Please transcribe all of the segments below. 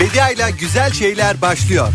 Bedia ile güzel şeyler başlıyor.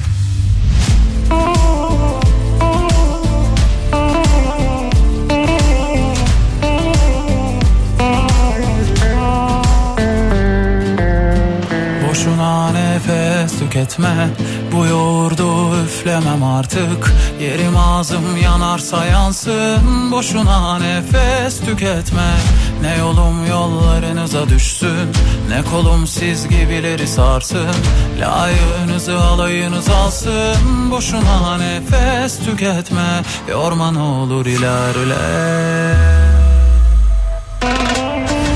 Boşuna nefes tüketme Bu yoğurdu üflemem artık Yerim ağzım yanarsa yansın Boşuna nefes tüketme Ne yolum yollarınıza düşsün Ne kolum siz gibileri sarsın. Layığınızı alayınız alsın Boşuna nefes tüketme Yorma ne olur ilerle.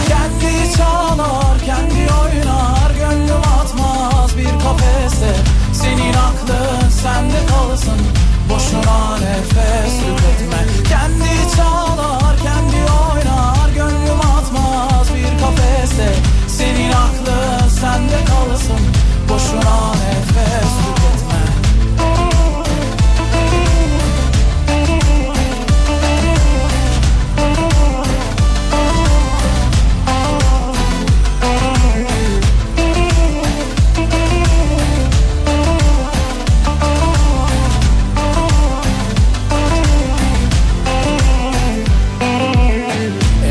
Kendi çalar, kendi oynar Gönlüm atmaz bir kafese. Senin aklın sende kalsın Boşuna nefes tüketme. Kendi sende kalsın Boşuna nefes tüketme.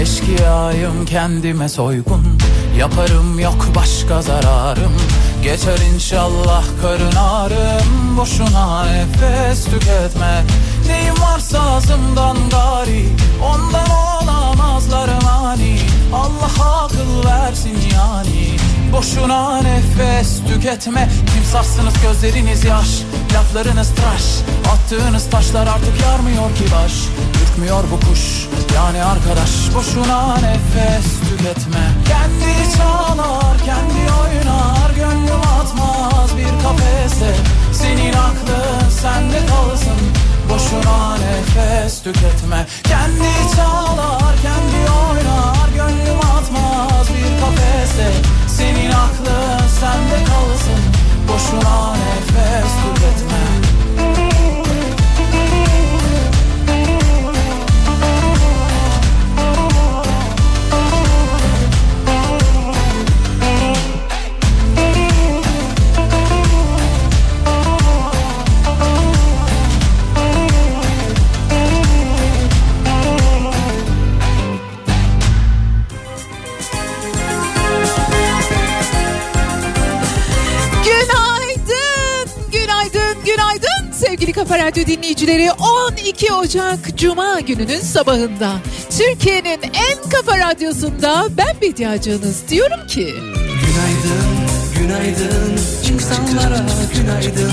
Eşkıyayım kendime soygun Yaparım yok başka zararım. Geçer inşallah karın ağrım. Boşuna nefes tüketme. Neyim varsa ağzımdan gari. Ondan olamazlar mani Allah akıl versin yani Boşuna nefes tüketme. Timsahsınız gözleriniz yaş Laflarınız tıraş. Attığınız taşlar artık yarmıyor ki baş. Ürkmüyor bu kuş yani arkadaş. Boşuna nefes tüketme. Kendi çalar kendi oynar. Gönlüm atmaz bir kafese. Senin aklın sende kalsın. Boşuna nefes tüketme. Kendi çalar kendi oynar. Gönlüm atmaz kafese. Senin aklın sende kalsın. Boşuna nefes tüketme sevgili Kafa Radyo dinleyicileri. 12 Ocak Cuma gününün sabahında Türkiye'nin en kafa radyosunda ben Bediacınız diyorum ki... Günaydın, günaydın insanlara günaydın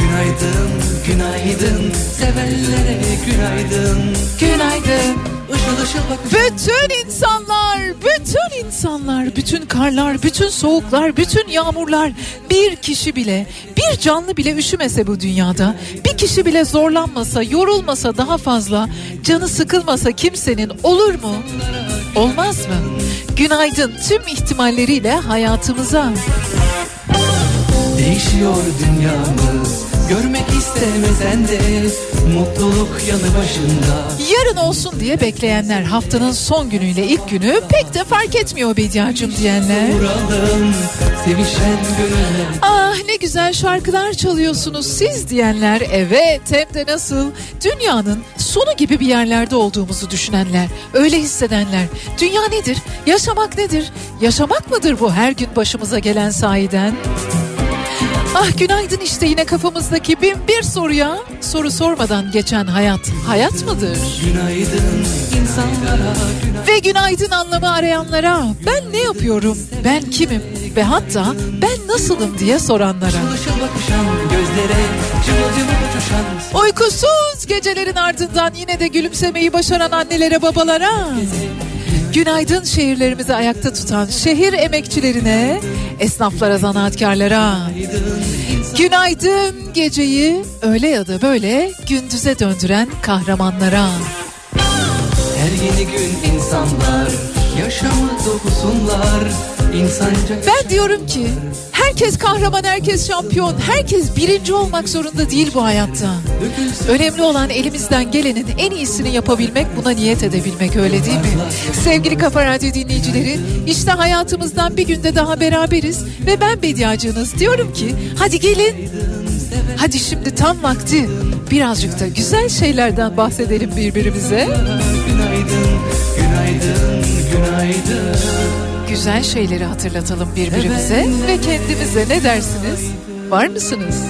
Günaydın, günaydın sevenlere günaydın Günaydın. Işıl Bütün insanlar, bütün insanlar, bütün karlar, bütün soğuklar, bütün yağmurlar bir kişi bile, bir canlı bile üşümese bu dünyada, bir kişi bile zorlanmasa, yorulmasa daha fazla, canı sıkılmasa kimsenin olur mu? Olmaz mı? Günaydın tüm ihtimalleriyle hayatımıza. Değişiyor dünyamız Görmek istemesen de Mutluluk yanı başında. Yarın olsun diye bekleyenler haftanın son günüyle ilk günü pek de fark etmiyor Bediacım diyenler. Vuralım Sevişen gönüller Ah ne güzel şarkılar çalıyorsunuz siz diyenler. Evet hem de nasıl? Dünyanın sonu gibi bir yerlerde olduğumuzu düşünenler öyle hissedenler. Dünya nedir? Yaşamak nedir? Yaşamak mıdır bu her gün başımıza gelen sahiden Ah günaydın işte yine kafamızdaki bin bir soruya soru sormadan geçen hayat hayat mıdır? Günaydın insanlara günaydın Ve günaydın anlamı arayanlara ben ne yapıyorum, ben kimim ve hatta ben nasılım diye soranlara. Uykusuz gecelerin ardından yine de gülümsemeyi başaran annelere babalara. Günaydın şehirlerimizi ayakta tutan şehir emekçilerine, esnaflara, zanaatkarlara. Günaydın geceyi öyle ya da böyle gündüze döndüren kahramanlara. Her yeni gün insanlar Yaşamı dokusunlar Herkes kahraman, herkes şampiyon, herkes birinci olmak zorunda değil bu hayatta. Önemli olan elimizden gelenin en iyisini yapabilmek, buna niyet edebilmek öyle değil mi? Sevgili Kafa Radyo dinleyicileri, işte hayatımızdan bir günde daha beraberiz ve ben Bediacınız diyorum ki hadi gelin. Hadi şimdi tam vakti birazcık da güzel şeylerden bahsedelim birbirimize. Günaydın, günaydın, günaydın güzel şeyleri hatırlatalım birbirimize ve kendimize ne dersiniz? Var mısınız?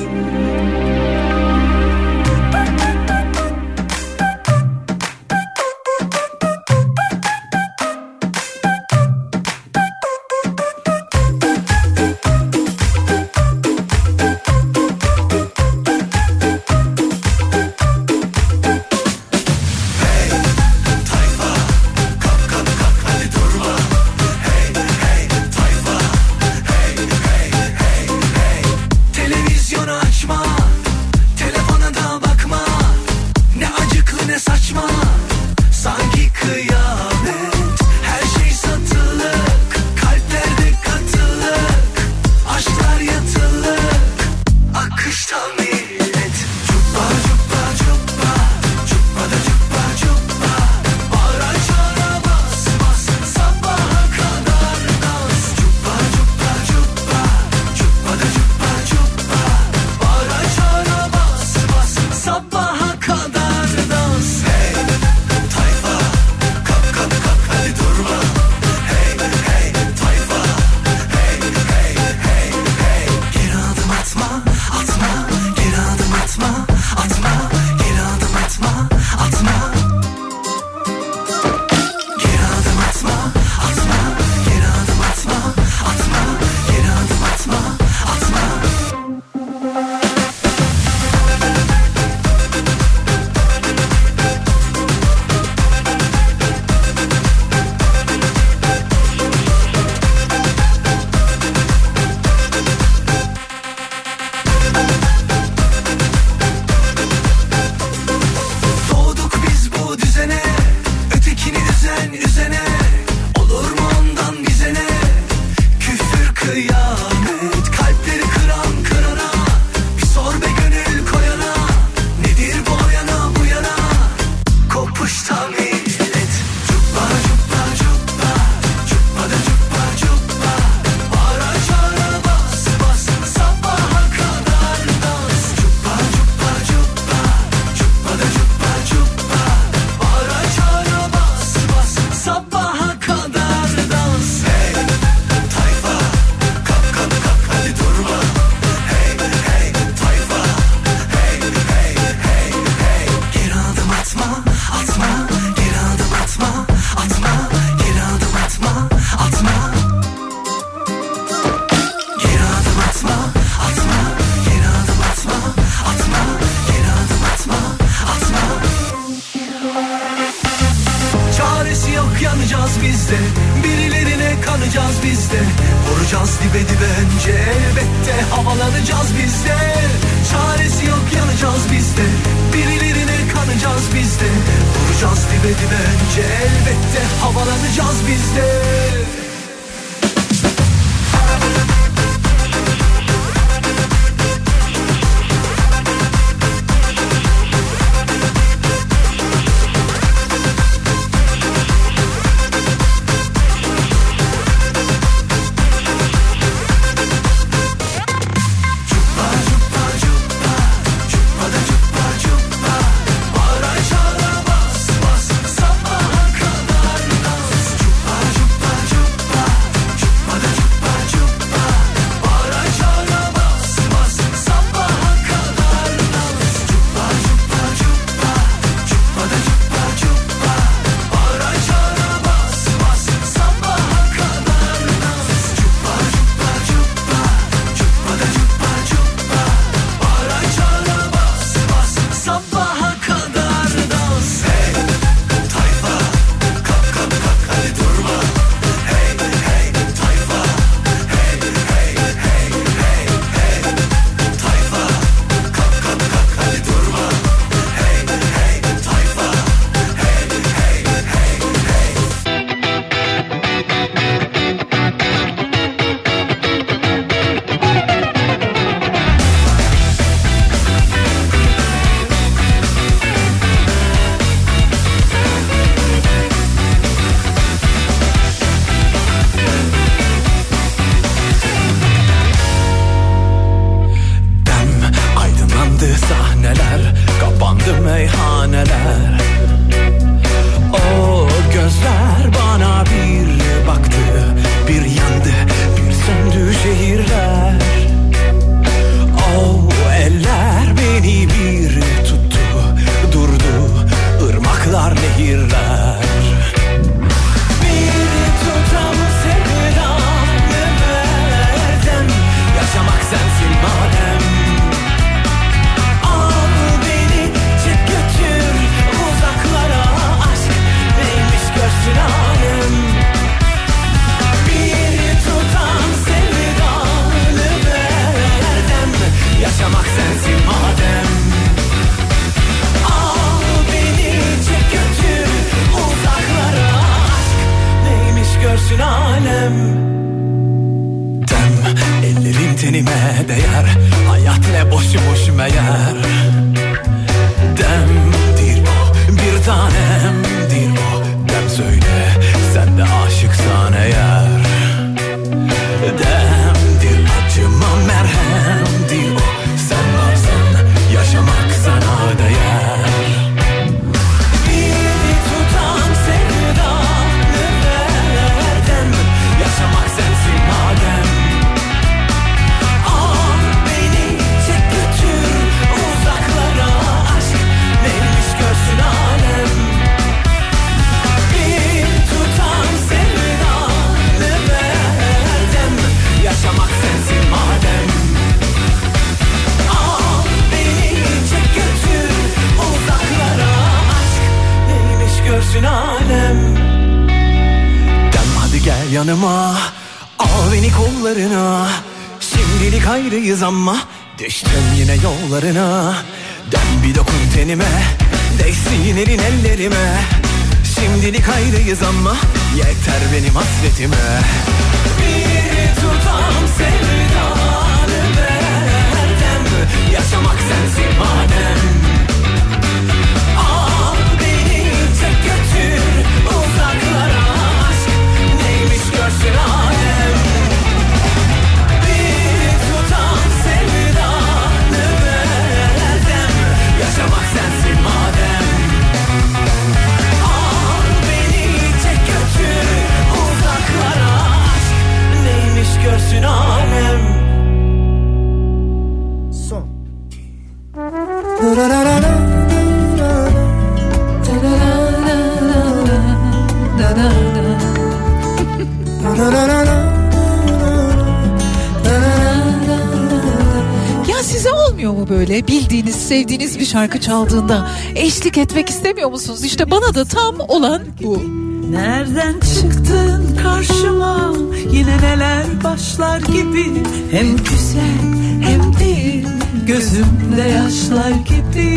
Şarkı çaldığında eşlik etmek istemiyor musunuz? İşte bana da tam olan bu. Nereden çıktın karşıma yine neler başlar gibi Hem güzel hem de gözümde yaşlar gibi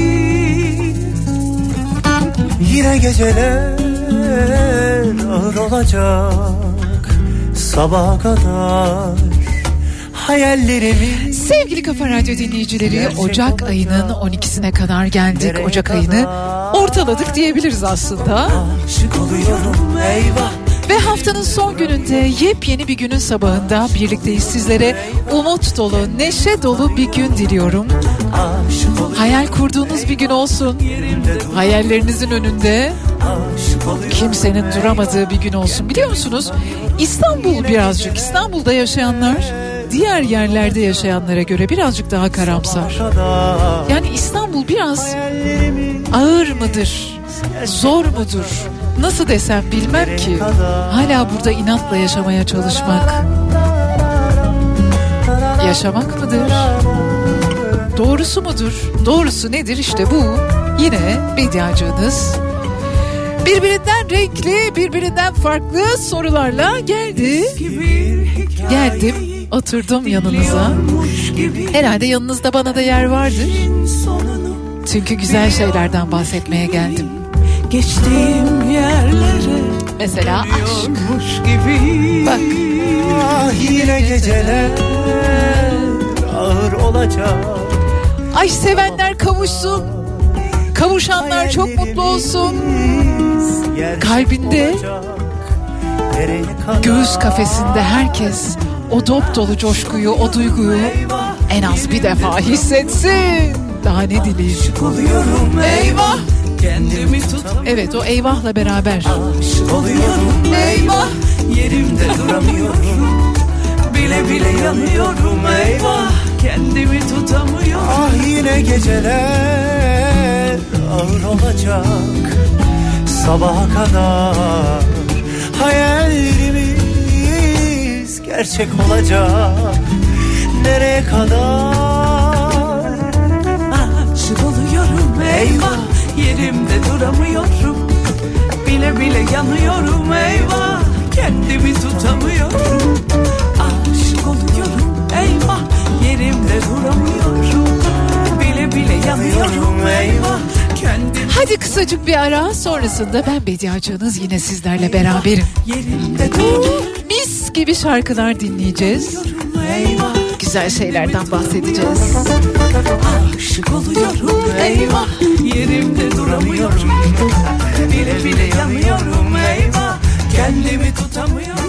Yine geceler ağır olacak Sabaha kadar hayallerimi Sevgili Kafa Radyo dinleyicileri Ocak ayının 12'sine kadar geldik. Ocak ayını ortaladık diyebiliriz aslında. Aşık oluyorum eyvah Ve haftanın son gününde yepyeni bir günün sabahında birlikteyiz sizlere umut dolu, neşe dolu bir gün diliyorum. Hayal kurduğunuz bir gün olsun. Hayallerinizin önünde kimsenin duramadığı bir gün olsun. Biliyor musunuz? İstanbul birazcık, İstanbul'da yaşayanlar diğer yerlerde yaşayanlara göre birazcık daha karamsar. Yani İstanbul biraz ağır mıdır? Zor mudur? Nasıl desem bilmem ki. Hala burada inatla yaşamaya çalışmak. Yaşamak mıdır? Doğrusu mudur? Doğrusu nedir? İşte bu. Yine medyacınız. Birbirinden renkli, birbirinden farklı sorularla geldi. Geldim, oturdum yanınıza. Herhalde yanınızda bana da yer vardır. Çünkü güzel şeylerden bahsetmeye geldim. geçtiğim yerlere Mesela aşk. Gibi Bak. Ah yine geceler ağır olacak Ay sevenler kavuşsun. Kavuşanlar çok mutlu olsun. Kalbinde, olacak. Göğüs kafesinde herkes o dop dolu coşkuyu, o duyguyu en az bir defa hissetsin. Daha ne dileyim. Oluyorum Eyvah. Kendimi tutamıyorum Evet o eyvahla beraber. Aşık oluyorum Eyvah. Yerimde duramıyorum Bile bile yanıyorum eyvah Kendimi tutamıyorum Ah yine geceler ağır olacak Sabaha kadar hayallerimiz gerçek olacak. Nereye kadar? Aşık oluyorum eyvah. Yerimde duramıyorum. Bile bile yanıyorum eyvah. Kendimi tutamıyorum. Aşık oluyorum eyvah. Yerimde duramıyorum. Bile bile yanıyorum eyvah. Kendimi Hadi kısacık bir ara sonrasında ben Bediacığınız yine sizlerle beraberim. yerimde duramıyorum gibi şarkılar dinleyeceğiz. Eyvah. Güzel şeylerden bahsedeceğiz. Aşık oluyorum eyvah Yerimde duramıyorum Bile bile yanıyorum eyvah Kendimi tutamıyorum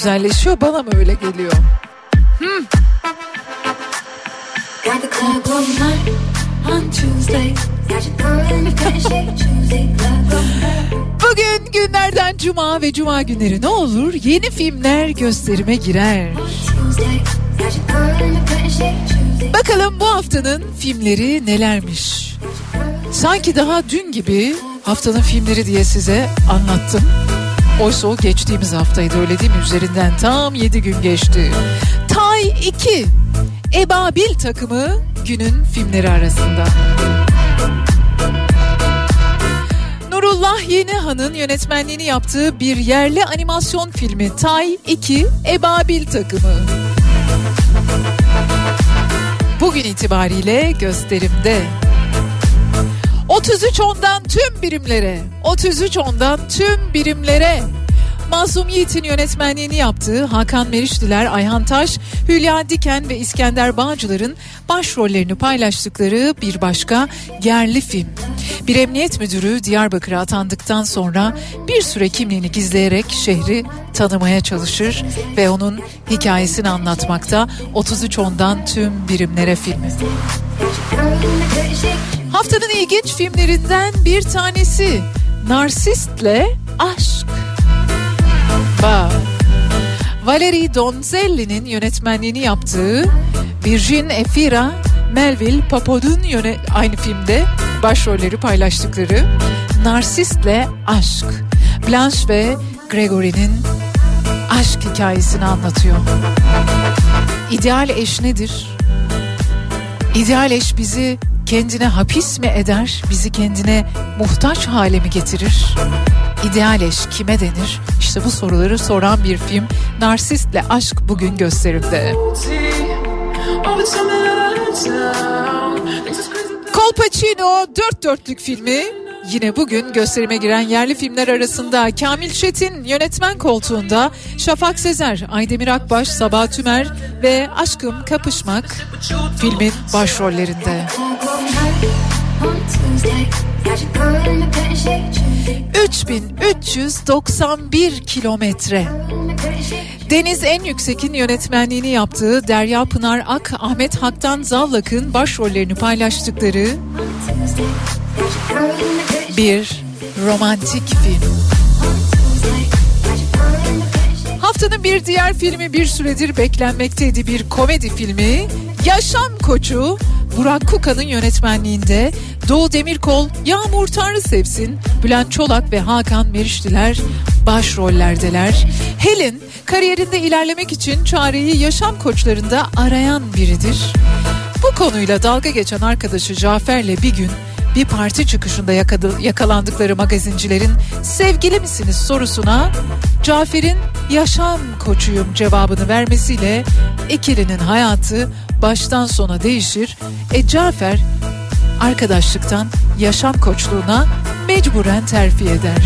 güzelleşiyor bana mı öyle geliyor? Got the club night on Tuesday. Night. Bugün günlerden cuma ve cuma günleri ne olur yeni filmler gösterime girer. Bakalım bu haftanın filmleri nelermiş? Sanki daha dün gibi haftanın filmleri diye size anlattım. Oysa o geçtiğimiz haftaydı öyle değil mi? Üzerinden tam 7 gün geçti. Tay 2 Ebabil takımı günün filmleri arasında. Nurullah Yenihan'ın yönetmenliğini yaptığı bir yerli animasyon filmi Tay 2 Ebabil takımı. Bugün itibariyle gösterimde. 33 ondan tüm birimlere, 33 ondan tüm birimlere. Mazlum Yiğit'in yönetmenliğini yaptığı Hakan Meriçliler, Ayhan Taş, Hülya Diken ve İskender Bağcılar'ın başrollerini paylaştıkları bir başka yerli film. Bir emniyet müdürü Diyarbakır'a atandıktan sonra bir süre kimliğini gizleyerek şehri tanımaya çalışır ve onun hikayesini anlatmakta 33 ondan tüm birimlere filmi. Haftanın ilginç filmlerinden bir tanesi Narsist'le Aşk. Bak. Valerie Donzelli'nin yönetmenliğini yaptığı Virgin Efira, Melville Papad'un yöne aynı filmde başrolleri paylaştıkları Narsist'le Aşk. Blanche ve Gregory'nin aşk hikayesini anlatıyor. İdeal eş nedir? İdeal eş bizi kendine hapis mi eder, bizi kendine muhtaç hale mi getirir? İdeal eş kime denir? İşte bu soruları soran bir film Narsist'le Aşk bugün gösterimde. Colpacino dört dörtlük filmi yine bugün gösterime giren yerli filmler arasında Kamil Çetin yönetmen koltuğunda Şafak Sezer, Aydemir Akbaş, Sabah Tümer ve Aşkım Kapışmak filmin başrollerinde. 3391 kilometre. Deniz En Yüksek'in yönetmenliğini yaptığı Derya Pınar Ak, Ahmet Haktan Zallak'ın başrollerini paylaştıkları bir romantik film. Haftanın bir diğer filmi bir süredir beklenmekteydi bir komedi filmi. Yaşam Koçu Burak Kuka'nın yönetmenliğinde Doğu Demirkol, Yağmur Tanrı Sevsin, Bülent Çolak ve Hakan Meriçliler başrollerdeler. Helen kariyerinde ilerlemek için çareyi yaşam koçlarında arayan biridir. Bu konuyla dalga geçen arkadaşı Cafer'le bir gün bir parti çıkışında yakalandıkları magazincilerin sevgili misiniz sorusuna Cafer'in yaşam koçuyum cevabını vermesiyle ikilinin hayatı baştan sona değişir. E Cafer arkadaşlıktan yaşam koçluğuna mecburen terfi eder.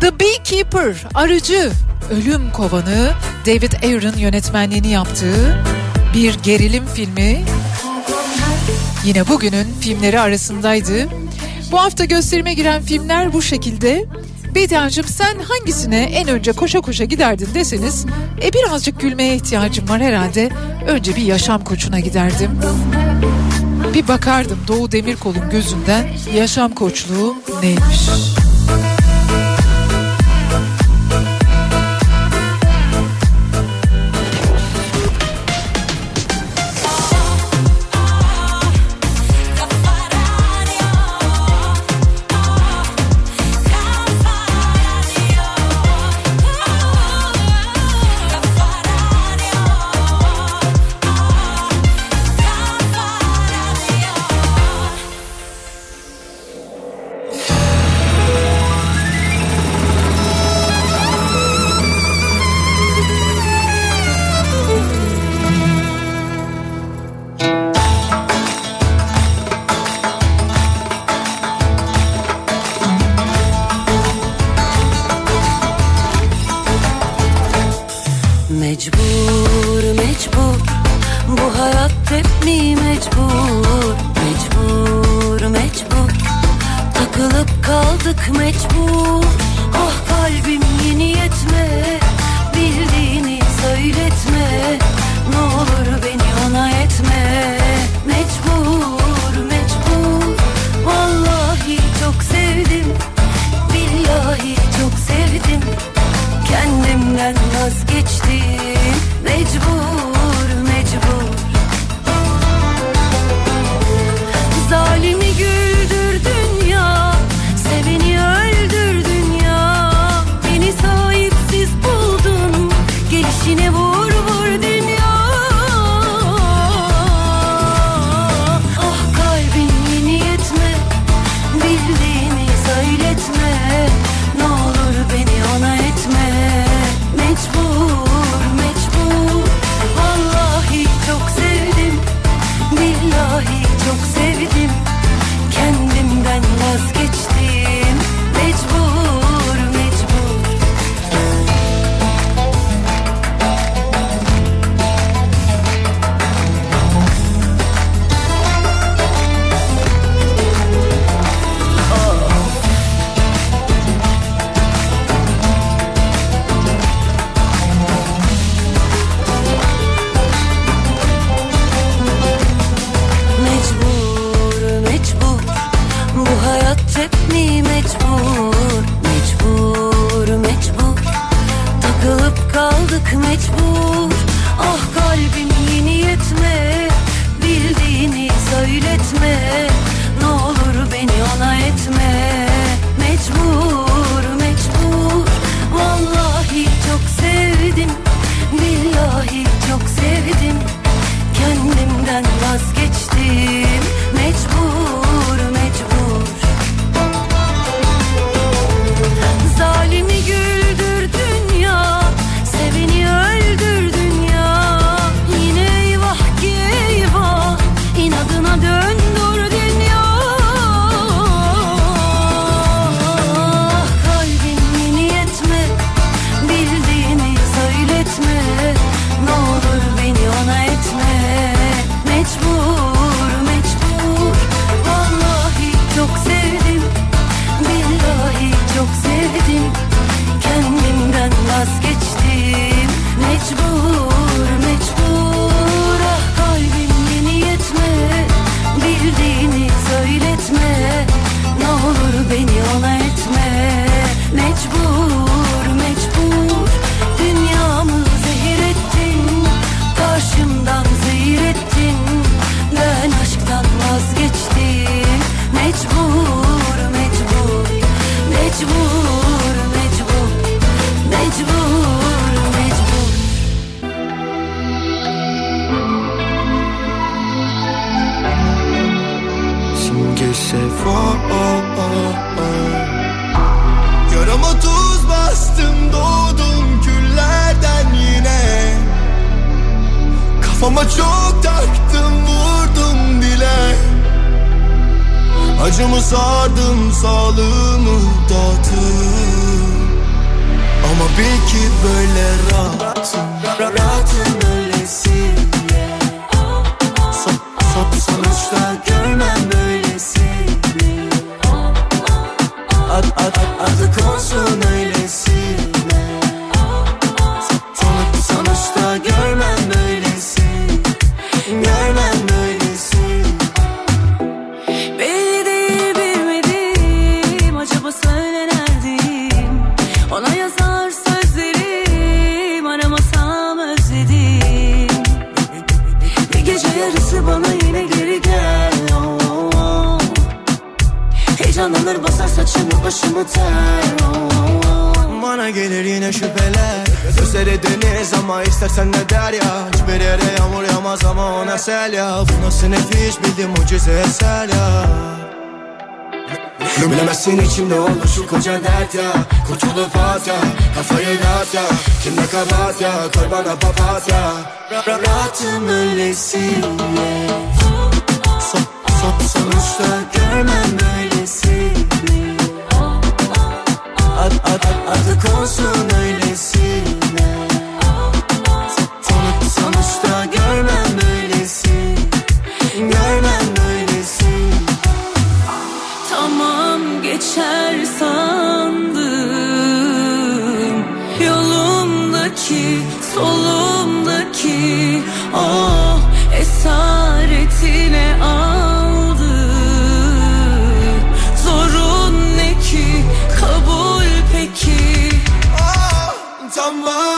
The Beekeeper, arıcı, ölüm kovanı David Ayer'ın yönetmenliğini yaptığı bir gerilim filmi. Yine bugünün filmleri arasındaydı. Bu hafta gösterime giren filmler bu şekilde. Bediacığım sen hangisine en önce koşa koşa giderdin deseniz e birazcık gülmeye ihtiyacım var herhalde. Önce bir yaşam koçuna giderdim. Bir bakardım Doğu Demirkol'un gözünden yaşam koçluğu neymiş. Yarısı bana yine geri gel. Heyecanlanır basar saçımı başımı ter. Bana gelir yine şüpheler Gözleri deniz ama istersen ne der ya Hiçbir yere yağmur yağmaz ama ona sel ya Bu nasıl nefis bildim mucize eser ya Bilemezsin içimde olur şu koca dert ya. Kurtulup at ya Kafayı dağıt ya. Kimde kabahat ya Koy bana papatya. Rahatım öylesine son, son, Sonuçta görmem böylesini Ad, ad, ad, adı konsun öylesine solumdaki Oh esaretine aldı. Zorun ne ki kabul peki? Ah, Tamam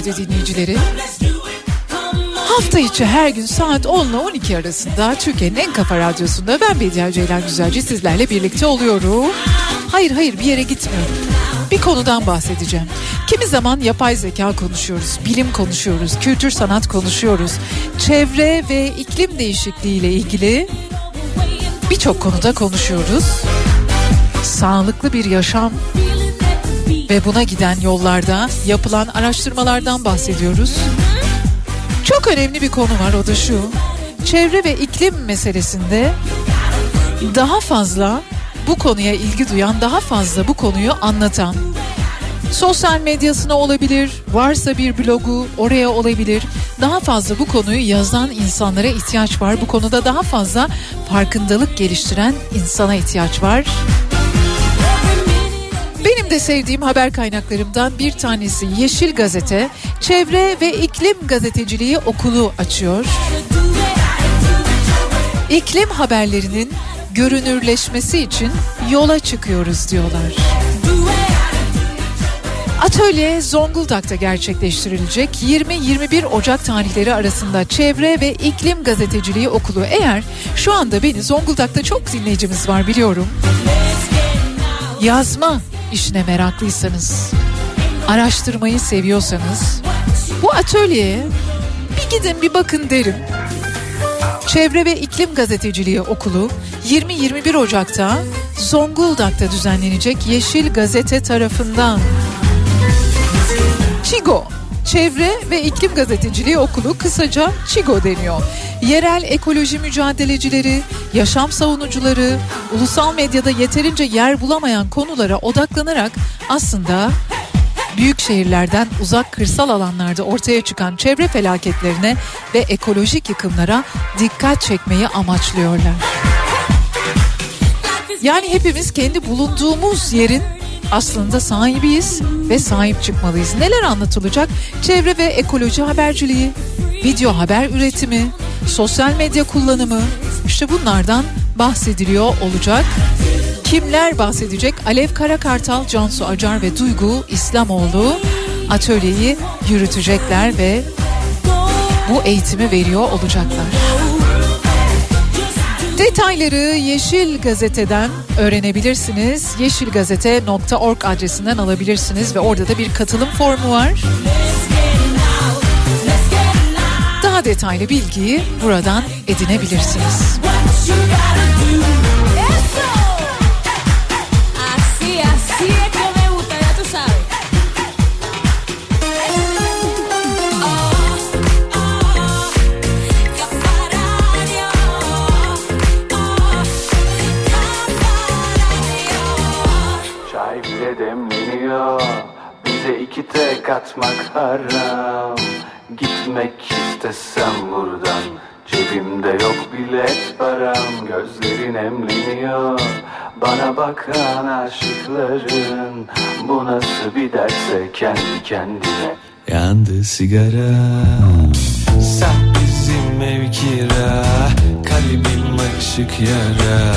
Radyo dinleyicileri, hafta içi her gün saat 10 ile 12 arasında Türkiye'nin en kafa radyosunda ben Bediye Ceylan Güzelci sizlerle birlikte oluyorum. Hayır hayır bir yere gitmiyorum. Bir konudan bahsedeceğim. Kimi zaman yapay zeka konuşuyoruz, bilim konuşuyoruz, kültür sanat konuşuyoruz. Çevre ve iklim değişikliği ile ilgili birçok konuda konuşuyoruz. Sağlıklı bir yaşam ve buna giden yollarda yapılan araştırmalardan bahsediyoruz. Çok önemli bir konu var o da şu. Çevre ve iklim meselesinde daha fazla bu konuya ilgi duyan, daha fazla bu konuyu anlatan sosyal medyasına olabilir, varsa bir blogu oraya olabilir. Daha fazla bu konuyu yazan insanlara ihtiyaç var. Bu konuda daha fazla farkındalık geliştiren insana ihtiyaç var. De sevdiğim haber kaynaklarımdan bir tanesi Yeşil Gazete, Çevre ve İklim Gazeteciliği Okulu açıyor. İklim haberlerinin görünürleşmesi için yola çıkıyoruz diyorlar. Atölye Zonguldak'ta gerçekleştirilecek 20-21 Ocak tarihleri arasında Çevre ve İklim Gazeteciliği Okulu. Eğer şu anda beni Zonguldak'ta çok dinleyicimiz var biliyorum. Yazma işine meraklıysanız, araştırmayı seviyorsanız bu atölyeye bir gidin bir bakın derim. Çevre ve İklim Gazeteciliği Okulu 20-21 Ocak'ta Zonguldak'ta düzenlenecek Yeşil Gazete tarafından. ÇİGO Çevre ve İklim Gazeteciliği Okulu kısaca ÇİGO deniyor. Yerel ekoloji mücadelecileri, yaşam savunucuları, ulusal medyada yeterince yer bulamayan konulara odaklanarak aslında büyük şehirlerden uzak kırsal alanlarda ortaya çıkan çevre felaketlerine ve ekolojik yıkımlara dikkat çekmeyi amaçlıyorlar. Yani hepimiz kendi bulunduğumuz yerin aslında sahibiyiz ve sahip çıkmalıyız. Neler anlatılacak? Çevre ve ekoloji haberciliği, video haber üretimi, sosyal medya kullanımı işte bunlardan bahsediliyor olacak. Kimler bahsedecek? Alev Karakartal, Cansu Acar ve Duygu İslamoğlu atölyeyi yürütecekler ve bu eğitimi veriyor olacaklar. Detayları Yeşil Gazete'den öğrenebilirsiniz. yeşilgazete.org adresinden alabilirsiniz ve orada da bir katılım formu var. Daha detaylı bilgiyi buradan edinebilirsiniz. Çay bile demleniyor Bize iki tek atmak haram Gitmek istesem buradan Cebimde yok bilet param Gözlerin emleniyor. Bana bakan aşıkların Bu nasıl bir derse kendi kendine. Yandı sigara. Sen bizim ev kira Kalbim ışık yara.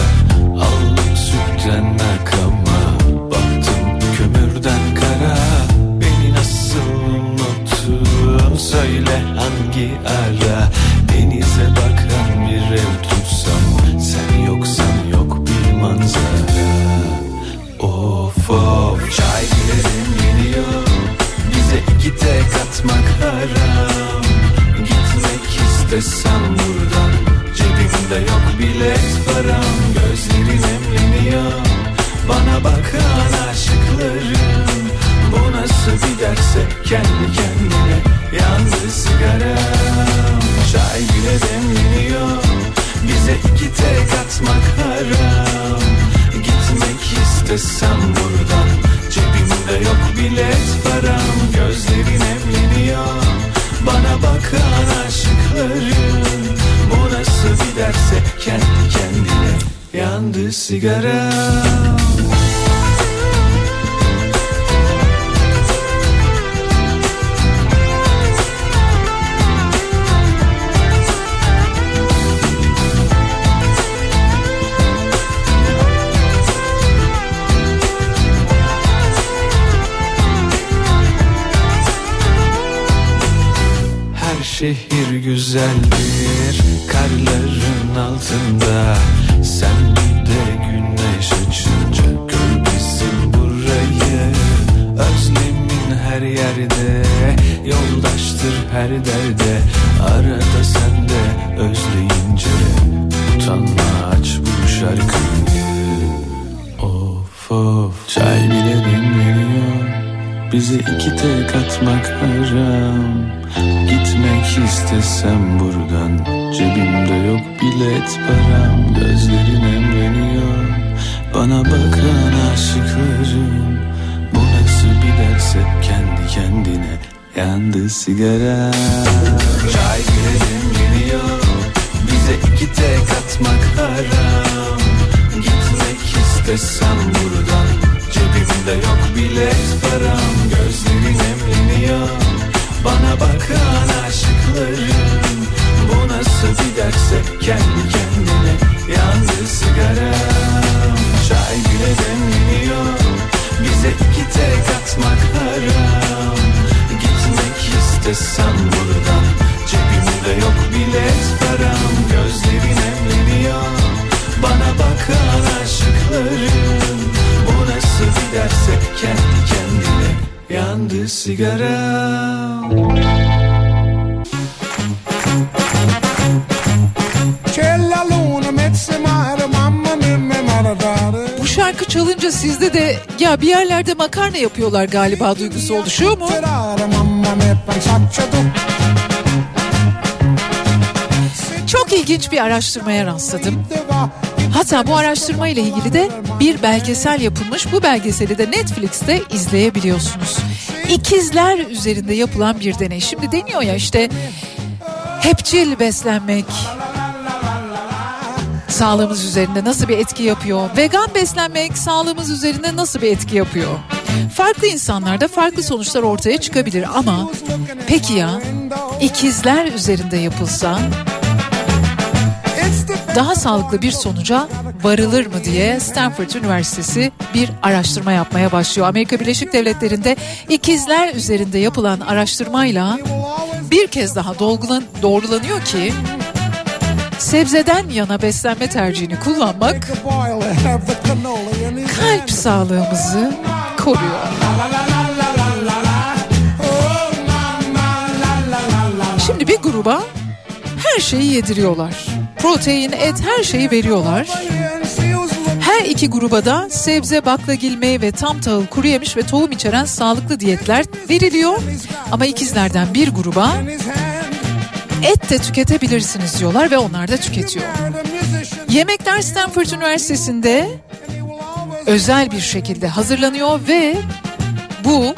Aldım sütten akama Baktım kömürden kara. Beni nasıl unuttun Söyle hangi ara? Denize bakan bir ev tutsam Sen yoksan yok bir manzara. Of of. Çay bile demleniyor Bize iki tek atmak haram. Gitmek istesem buradan Cebimde yok bilet param. Gözlerin emleniyor Bana bakan aşıkların Bu nasıl bir derse kendi kendine Yandı sigaram Çay bile demleniyor Bize iki tek atmak haram. Gitmek istesem buradan Cebimde yok bilet param. Gözlerin emleniyor Bana bakan aşıkların Bu nasıl bir derse kendi kendine Yandı sigaram tek atmak haram Gitmek istesem buradan. Cebimde yok bilet param. Gözlerin emreniyor. Bana bakan aşıklarım. Bu nasıl bir derse kendi kendine Yandı sigara ya bir yerlerde makarna yapıyorlar galiba duygusu oluşuyor mu? Çok ilginç bir araştırmaya rastladım. Hatta bu araştırma ile ilgili de bir belgesel yapılmış. Bu belgeseli de Netflix'te izleyebiliyorsunuz. İkizler üzerinde yapılan bir deney. Şimdi deniyor ya işte hepçil beslenmek sağlığımız üzerinde nasıl bir etki yapıyor? Vegan beslenmek sağlığımız üzerinde nasıl bir etki yapıyor? Farklı insanlarda farklı sonuçlar ortaya çıkabilir ama peki ya ikizler üzerinde yapılsa daha sağlıklı bir sonuca varılır mı diye Stanford Üniversitesi bir araştırma yapmaya başlıyor. Amerika Birleşik Devletleri'nde ikizler üzerinde yapılan araştırmayla bir kez daha dolgulan, doğrulanıyor ki sebzeden yana beslenme tercihini kullanmak kalp sağlığımızı koruyor. Şimdi bir gruba her şeyi yediriyorlar. Protein, et her şeyi veriyorlar. Her iki gruba da sebze, baklagil, meyve, tam tahıl, kuru yemiş ve tohum içeren sağlıklı diyetler veriliyor. Ama ikizlerden bir gruba et de tüketebilirsiniz diyorlar ve onlar da tüketiyor. Yemekler Stanford Üniversitesi'nde özel bir şekilde hazırlanıyor ve bu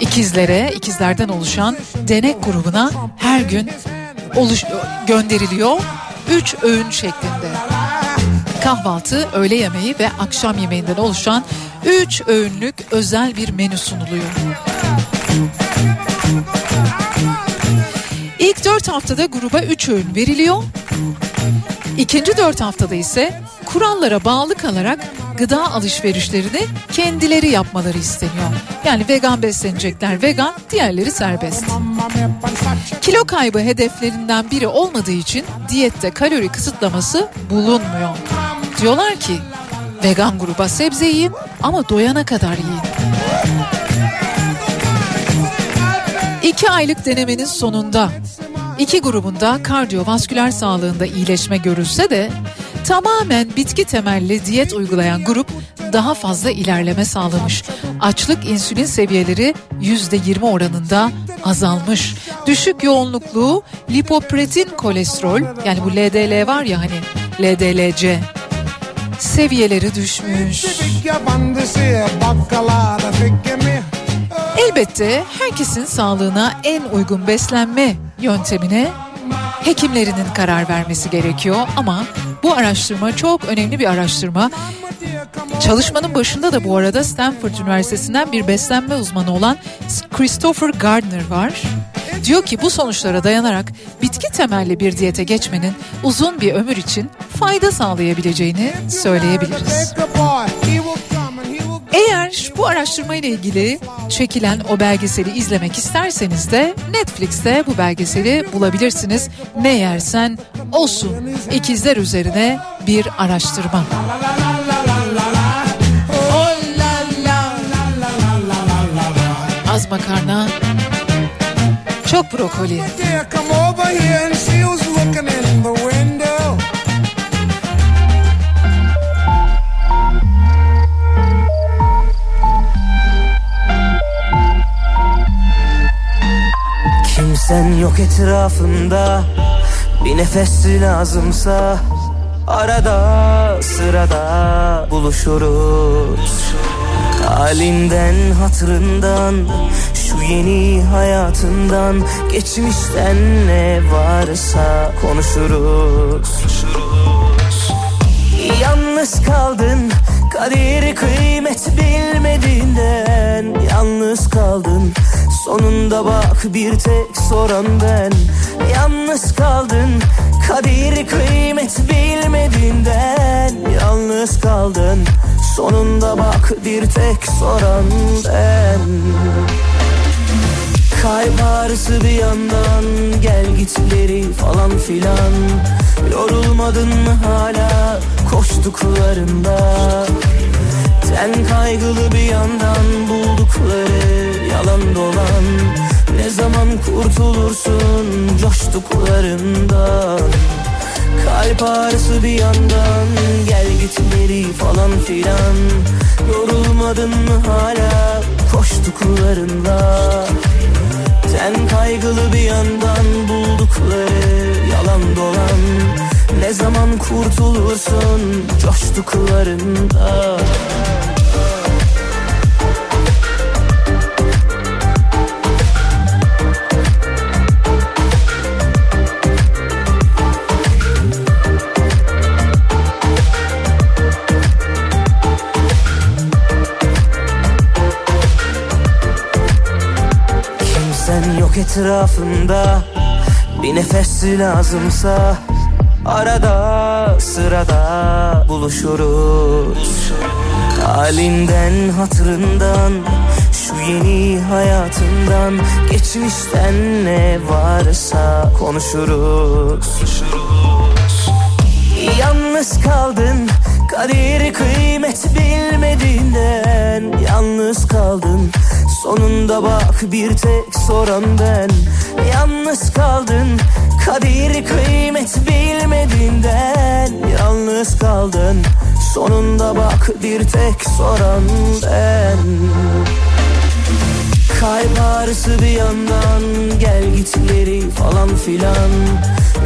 ikizlere, ikizlerden oluşan denek grubuna her gün oluş gönderiliyor. Üç öğün şeklinde. Kahvaltı, öğle yemeği ve akşam yemeğinden oluşan üç öğünlük özel bir menü sunuluyor. İlk dört haftada gruba üç öğün veriliyor. İkinci dört haftada ise kurallara bağlı kalarak gıda alışverişlerini kendileri yapmaları isteniyor. Yani vegan beslenecekler vegan, diğerleri serbest. Kilo kaybı hedeflerinden biri olmadığı için diyette kalori kısıtlaması bulunmuyor. Diyorlar ki vegan gruba sebze yiyin ama doyana kadar yiyin. İki aylık denemenin sonunda iki grubunda kardiyovasküler sağlığında iyileşme görülse de tamamen bitki temelli diyet uygulayan grup daha fazla ilerleme sağlamış. Açlık insülin seviyeleri %20 oranında azalmış. Düşük yoğunluklu lipoprotein kolesterol yani bu LDL var ya hani LDLC seviyeleri düşmüş. Elbette herkesin sağlığına en uygun beslenme yöntemine hekimlerinin karar vermesi gerekiyor ama bu araştırma çok önemli bir araştırma. Çalışmanın başında da bu arada Stanford Üniversitesi'nden bir beslenme uzmanı olan Christopher Gardner var. Diyor ki bu sonuçlara dayanarak bitki temelli bir diyete geçmenin uzun bir ömür için fayda sağlayabileceğini söyleyebiliriz. Eğer bu araştırma ile ilgili çekilen o belgeseli izlemek isterseniz de Netflix'te bu belgeseli bulabilirsiniz. Ne yersen olsun ikizler üzerine bir araştırma. Az makarna, çok brokoli. Kimsen yok etrafımda Bir nefes lazımsa Arada sırada buluşuruz. Halinden hatırından Şu yeni hayatından Geçmişten ne varsa konuşuruz. Yalnız kaldın Kadir kıymet bilmediğinden Yalnız kaldın. Sonunda bak bir tek soran ben. Yalnız kaldın. Kadir kıymet bilmediğinden Yalnız kaldın. Sonunda bak bir tek soran ben Kalp ağrısı bir yandan Gel gitleri falan filan. Yorulmadın mı hala Koştuklarında? Ten kaygılı bir yandan Buldukları yalan dolan. Ne zaman kurtulursun Coştuklarından? Kalp ağrısı bir yandan Gel gitleri falan filan. Yorulmadın mı hala Koştuklarında Ten kaygılı bir yandan Buldukları yalan dolan. Ne zaman kurtulursun Coştuklarında yok etrafında Bir nefes lazımsa Arada sırada buluşuruz. Halinden hatırından Şu yeni hayatından Geçmişten ne varsa konuşuruz. Yalnız kaldın Kadir kıymet bilmediğinden Yalnız kaldın Sonunda bak bir tek soran ben. Yalnız kaldın Kadir kıymet bilmediğinden. Yalnız kaldın Sonunda bak bir tek soran ben. Kalp ağrısı bir yandan Gel gitleri falan filan.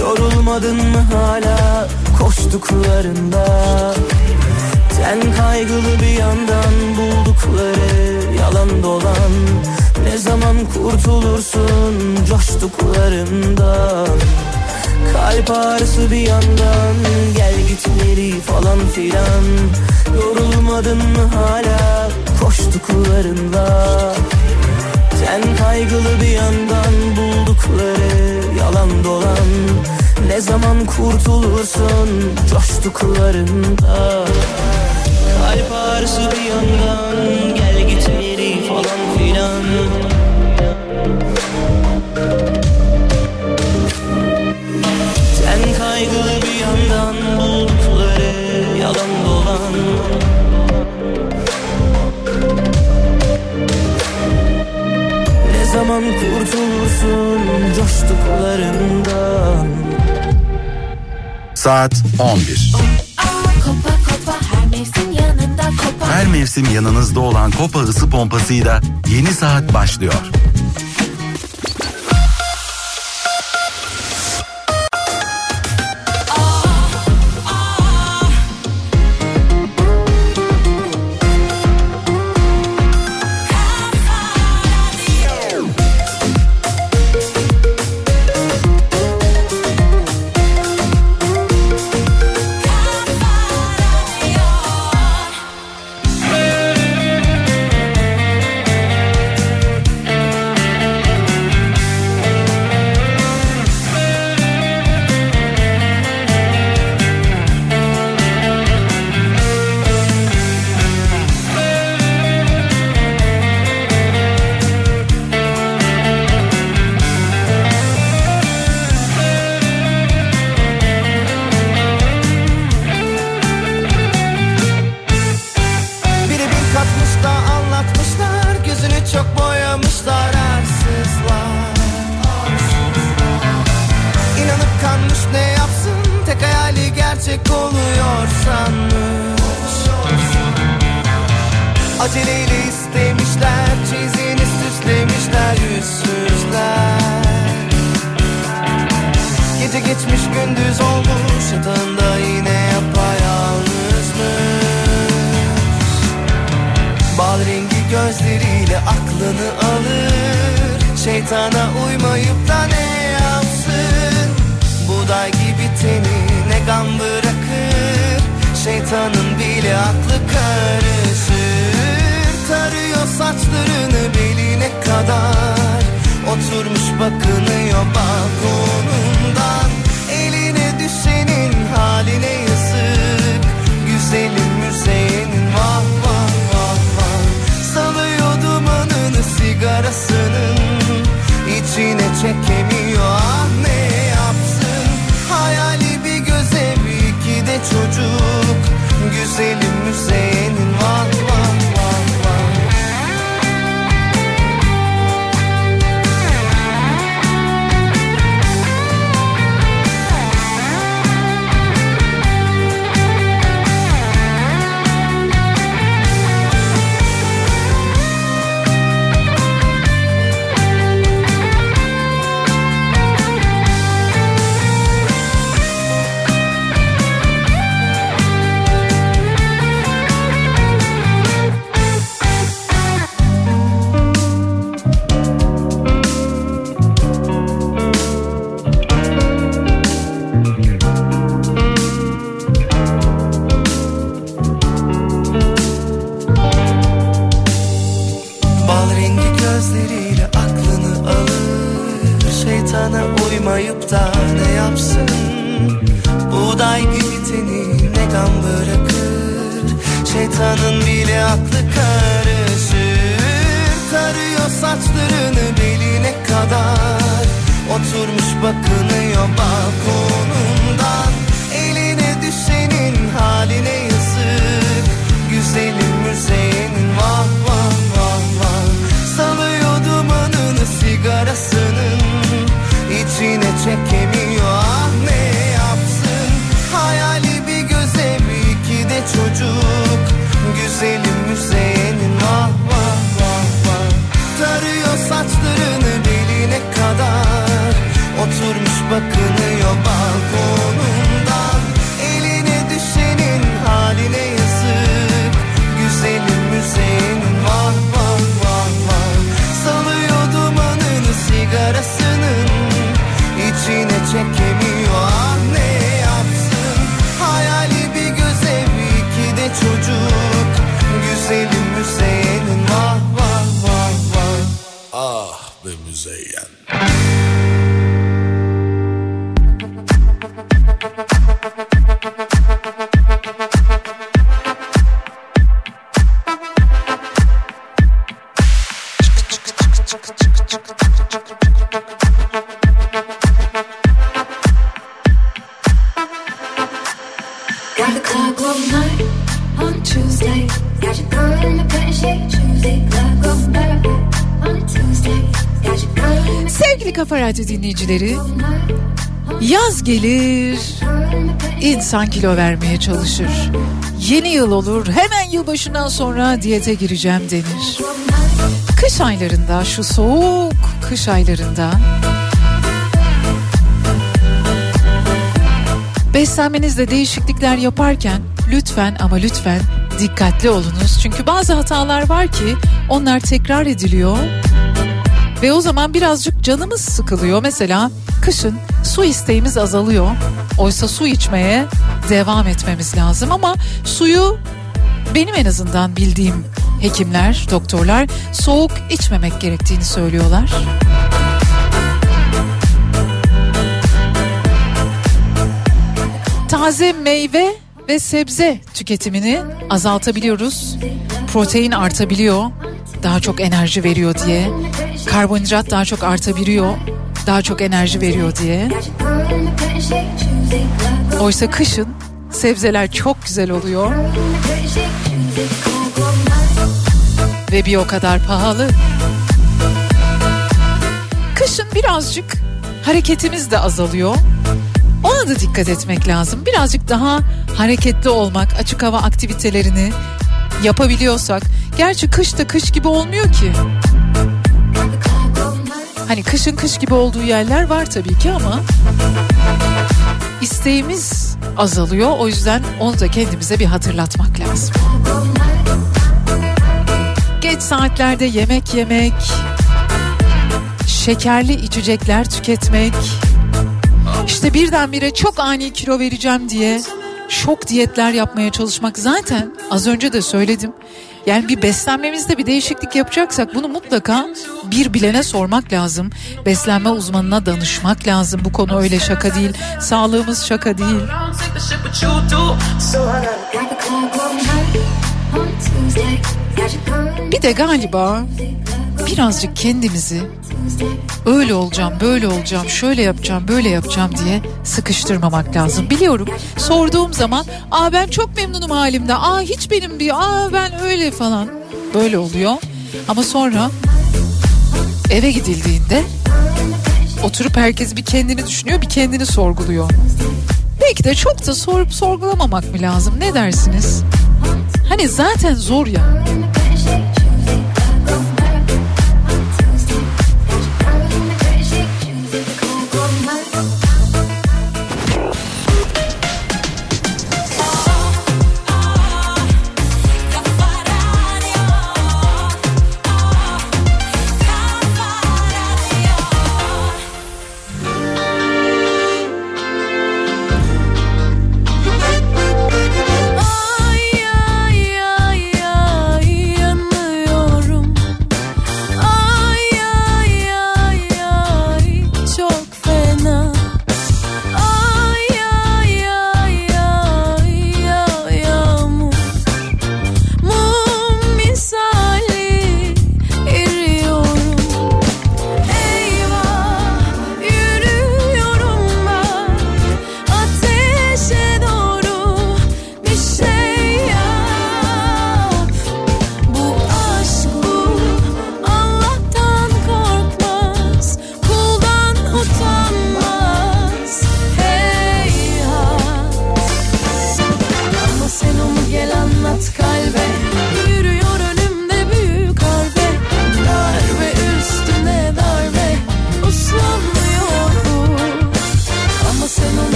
Yorulmadın mı hala Koştuklarında? Ten kaygılı bir yandan Buldukları yalan dolan. Ne zaman kurtulursun Coştuklarından? Kalp ağrısı bir yandan Gel gitleri falan filan. Yorulmadın mı hala Koştuklarında Ten kaygılı bir yandan buldukları yalan dolan. Ne zaman kurtulursun coştuklarında Kalp ağrısı bir yandan Ne zaman kurtulursun coştuklarından Saat 11. Kopa kopa her mevsim yanında kopa. Her mevsim yanınızda olan Kopa ısı pompasıyla yeni saat başlıyor. Olmayıp da ne yapsın? Buğday gibi teni ne gam bırakır? Şeytanın bile aklı karışır. Tarıyor saçlarını beline kadar. Oturmuş bakınıyor balkonundan. Eline düşenin haline içine çekemiyor. Ah ne yapsın? Hayali bir göze bir iki de çocuk. Güzelim müzeyenin vah vah vah vah. Tarıyor saçlarını beline kadar. Oturmuş bakınıyor balkonundan dinleyicileri, yaz gelir, insan kilo vermeye çalışır. Yeni yıl olur, hemen yılbaşından sonra diyete gireceğim denir. Kış aylarında, şu soğuk kış aylarında beslenmenizde değişiklikler yaparken lütfen ama lütfen dikkatli olunuz. Çünkü bazı hatalar var ki onlar tekrar ediliyor ve o zaman birazcık canımız sıkılıyor. Mesela kışın su isteğimiz azalıyor. Oysa su içmeye devam etmemiz lazım ama suyu benim en azından bildiğim hekimler, doktorlar soğuk içmemek gerektiğini söylüyorlar. Taze meyve ve sebze tüketimini azaltabiliyoruz. Protein artabiliyor. Daha çok enerji veriyor diye. Karbonhidrat daha çok artabiliyor. Daha çok enerji veriyor diye. Oysa kışın sebzeler çok güzel oluyor ve bir o kadar pahalı. Kışın birazcık hareketimiz de azalıyor. Ona da dikkat etmek lazım. Birazcık daha hareketli olmak, açık hava aktivitelerini yapabiliyorsak. Gerçi kış da kış gibi olmuyor ki. Hani kışın kış gibi olduğu yerler var tabii ki ama isteğimiz azalıyor. O yüzden onu da kendimize bir hatırlatmak lazım. Geç saatlerde yemek yemek, şekerli içecekler tüketmek, işte birdenbire çok ani kilo vereceğim diye şok diyetler yapmaya çalışmak zaten az önce de söyledim. Yani bir beslenmemizde bir değişiklik yapacaksak bunu mutlaka bir bilene sormak lazım. Beslenme uzmanına danışmak lazım. Bu konu öyle şaka değil. Sağlığımız şaka değil. Bir de galiba birazcık kendimizi öyle olacağım, böyle olacağım, şöyle yapacağım, böyle yapacağım diye sıkıştırmamak lazım. Biliyorum sorduğum zaman aa ben çok memnunum halimde, aa hiç benim bir, aa ben öyle falan böyle oluyor. Ama sonra eve gidildiğinde oturup herkes bir kendini düşünüyor, bir kendini sorguluyor. Belki de çok da sorup sorgulamamak mı lazım ne dersiniz? Hani zaten zor ya.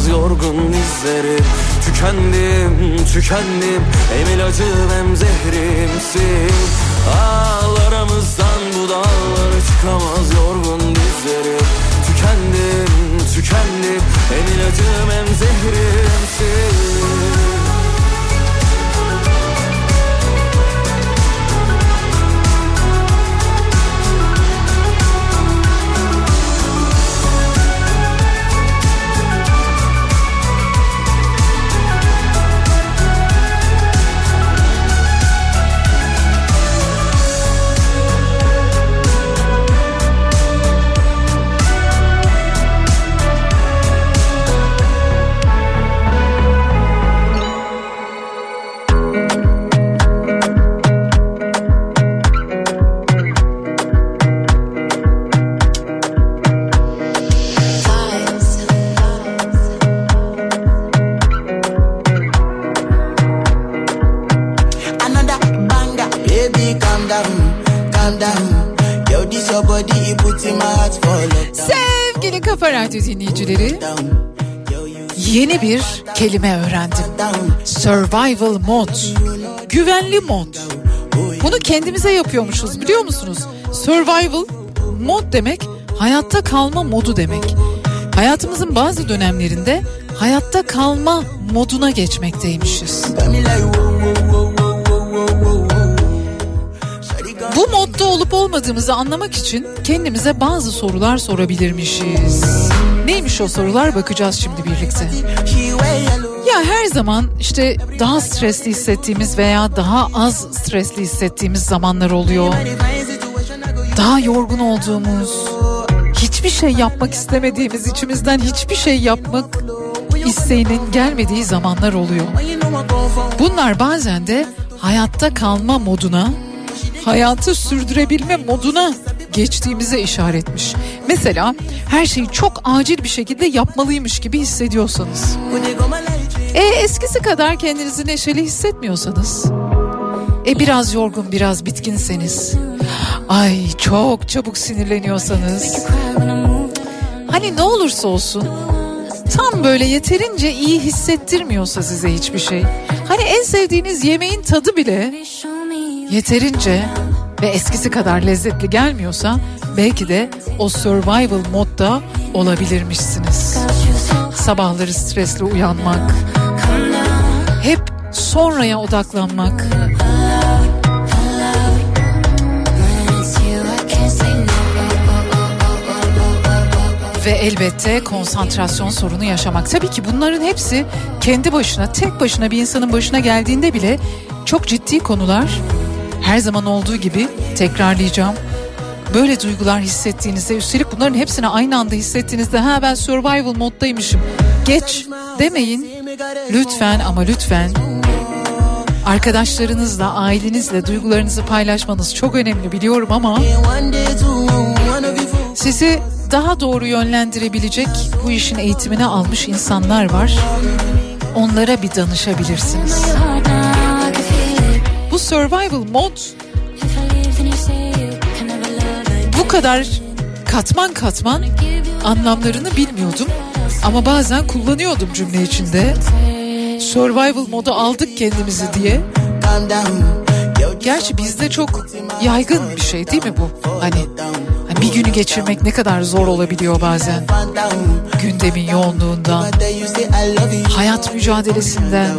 Çıkamaz yorgun dizleri Tükendim, tükendim. Hem ilacım hem zehrimsin Ağlarımızdan bu dağlara çıkamaz yorgun dizleri. Tükendim, tükendim. Hem ilacım hem zehrimsin bir kelime öğrendim. Survival mod. Güvenli mod. Bunu kendimize yapıyormuşuz biliyor musunuz? Survival mod demek hayatta kalma modu demek. Hayatımızın bazı dönemlerinde hayatta kalma moduna geçmekteymişiz. Bu modda olup olmadığımızı anlamak için kendimize bazı sorular sorabilirmişiz. Neymiş o sorular bakacağız şimdi birlikte. Ya her zaman işte daha stresli hissettiğimiz veya daha az stresli hissettiğimiz zamanlar oluyor. Daha yorgun olduğumuz, hiçbir şey yapmak istemediğimiz, içimizden hiçbir şey yapmak isteğinin gelmediği zamanlar oluyor. Bunlar bazen de hayatta kalma moduna, hayatı sürdürebilme moduna geçtiğimize işaretmiş. Mesela her şeyi çok acil bir şekilde yapmalıymış gibi hissediyorsanız. E eskisi kadar kendinizi neşeli hissetmiyorsanız. E biraz yorgun biraz bitkinseniz. Ay çok çabuk sinirleniyorsanız. Hani ne olursa olsun tam böyle yeterince iyi hissettirmiyorsa size hiçbir şey. Hani en sevdiğiniz yemeğin tadı bile yeterince ve eskisi kadar lezzetli gelmiyorsa belki de o survival modda olabilirmişsiniz. Sabahları stresli uyanmak, hep sonraya odaklanmak, ve elbette konsantrasyon sorunu yaşamak. Tabii ki bunların hepsi kendi başına, tek başına bir insanın başına geldiğinde bile çok ciddi konular. Her zaman olduğu gibi tekrarlayacağım. Böyle duygular hissettiğinizde üstelik bunların hepsini aynı anda hissettiğinizde ha ben survival moddaymışım. Geç demeyin. Lütfen ama lütfen arkadaşlarınızla, ailenizle duygularınızı paylaşmanız çok önemli biliyorum ama sizi daha doğru yönlendirebilecek bu işin eğitimini almış insanlar var. Onlara bir danışabilirsiniz. Bu survival mod kadar katman katman anlamlarını bilmiyordum. Ama bazen kullanıyordum cümle içinde. Survival modu aldık kendimizi diye. Gerçi bizde çok yaygın bir şey değil mi bu? Hani, hani bir günü geçirmek ne kadar zor olabiliyor bazen. Gündemin yoğunluğundan, hayat mücadelesinden,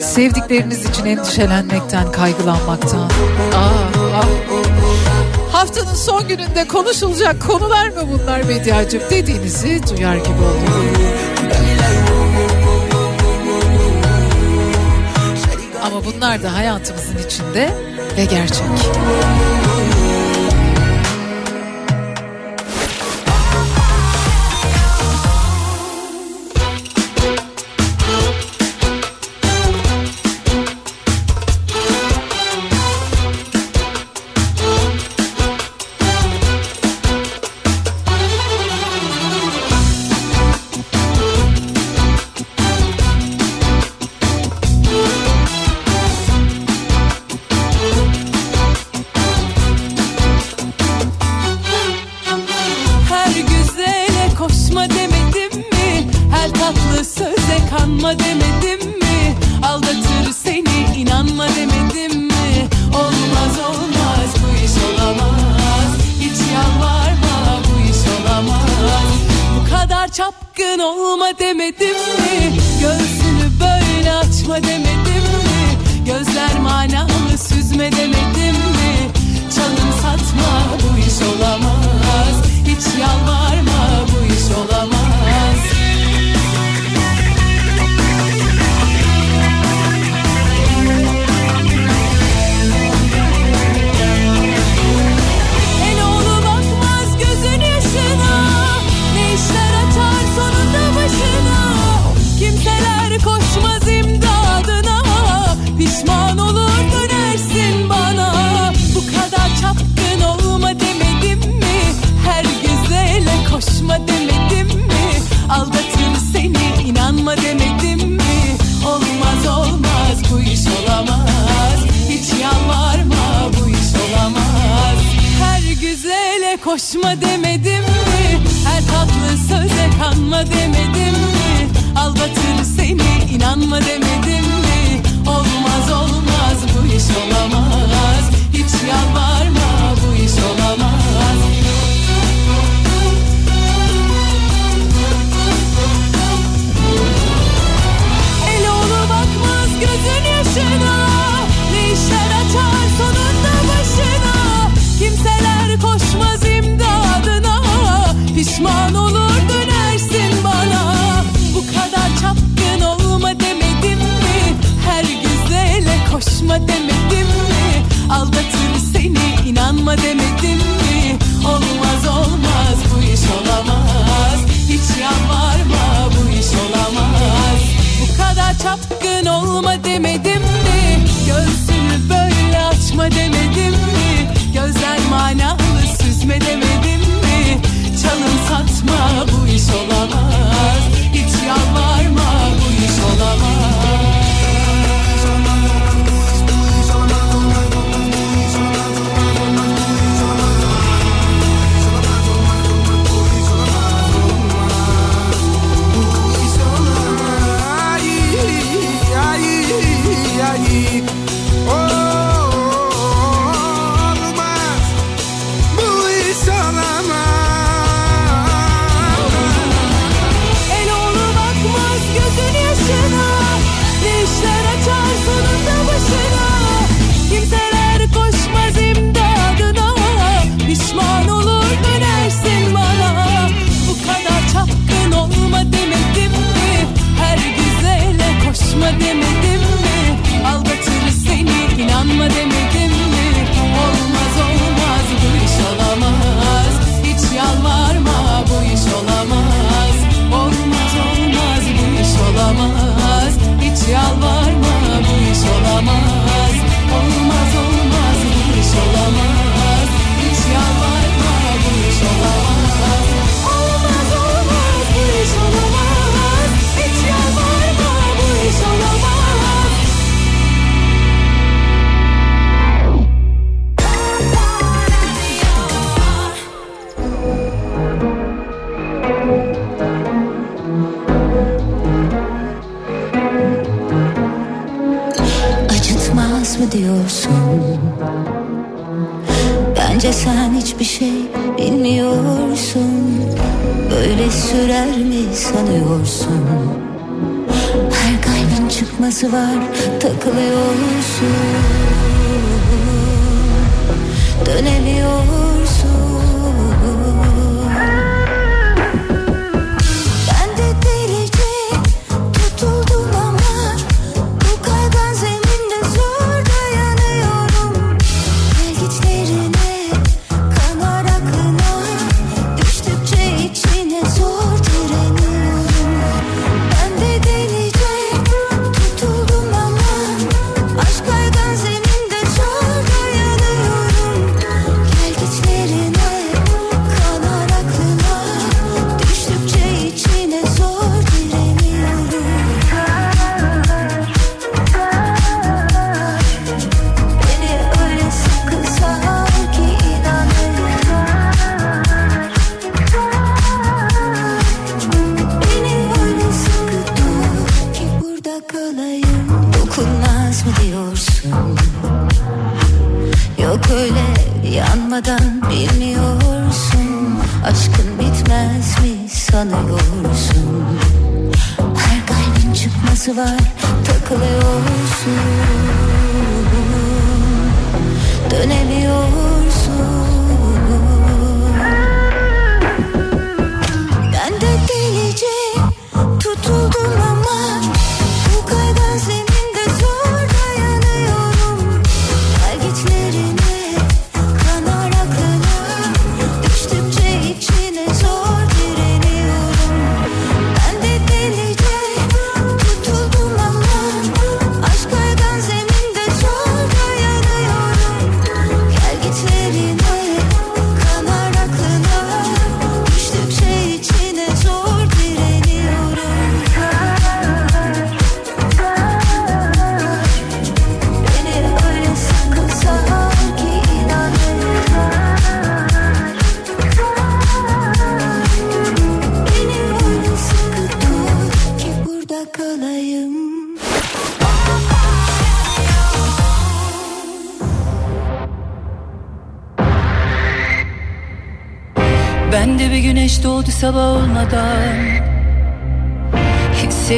sevdikleriniz için endişelenmekten, kaygılanmaktan. Aa, aa. Haftanın son gününde konuşulacak konular mı bunlar medyacım dediğinizi duyar gibi oluyorum. Ama bunlar da hayatımızın içinde ve gerçek.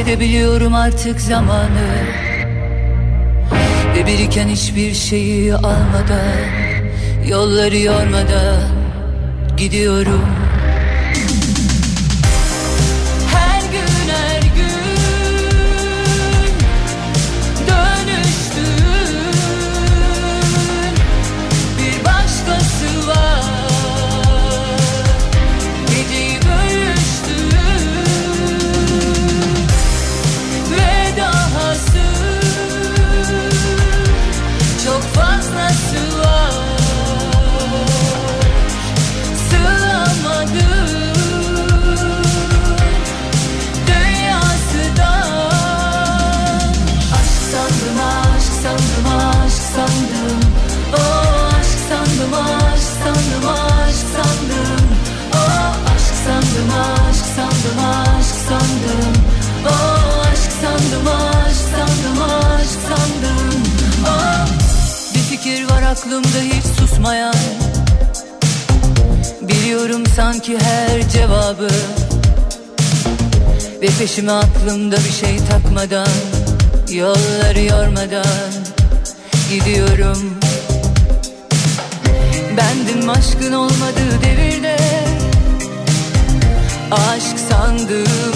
edebiliyorum artık zamanı. Ve biriken hiçbir şeyi almadan Yolları yormadan Gidiyorum. sanki her cevabı Ve peşime aklımda bir şey takmadan Yolları yormadan gidiyorum. Bendim aşkın olmadığı devirde Aşk sandığım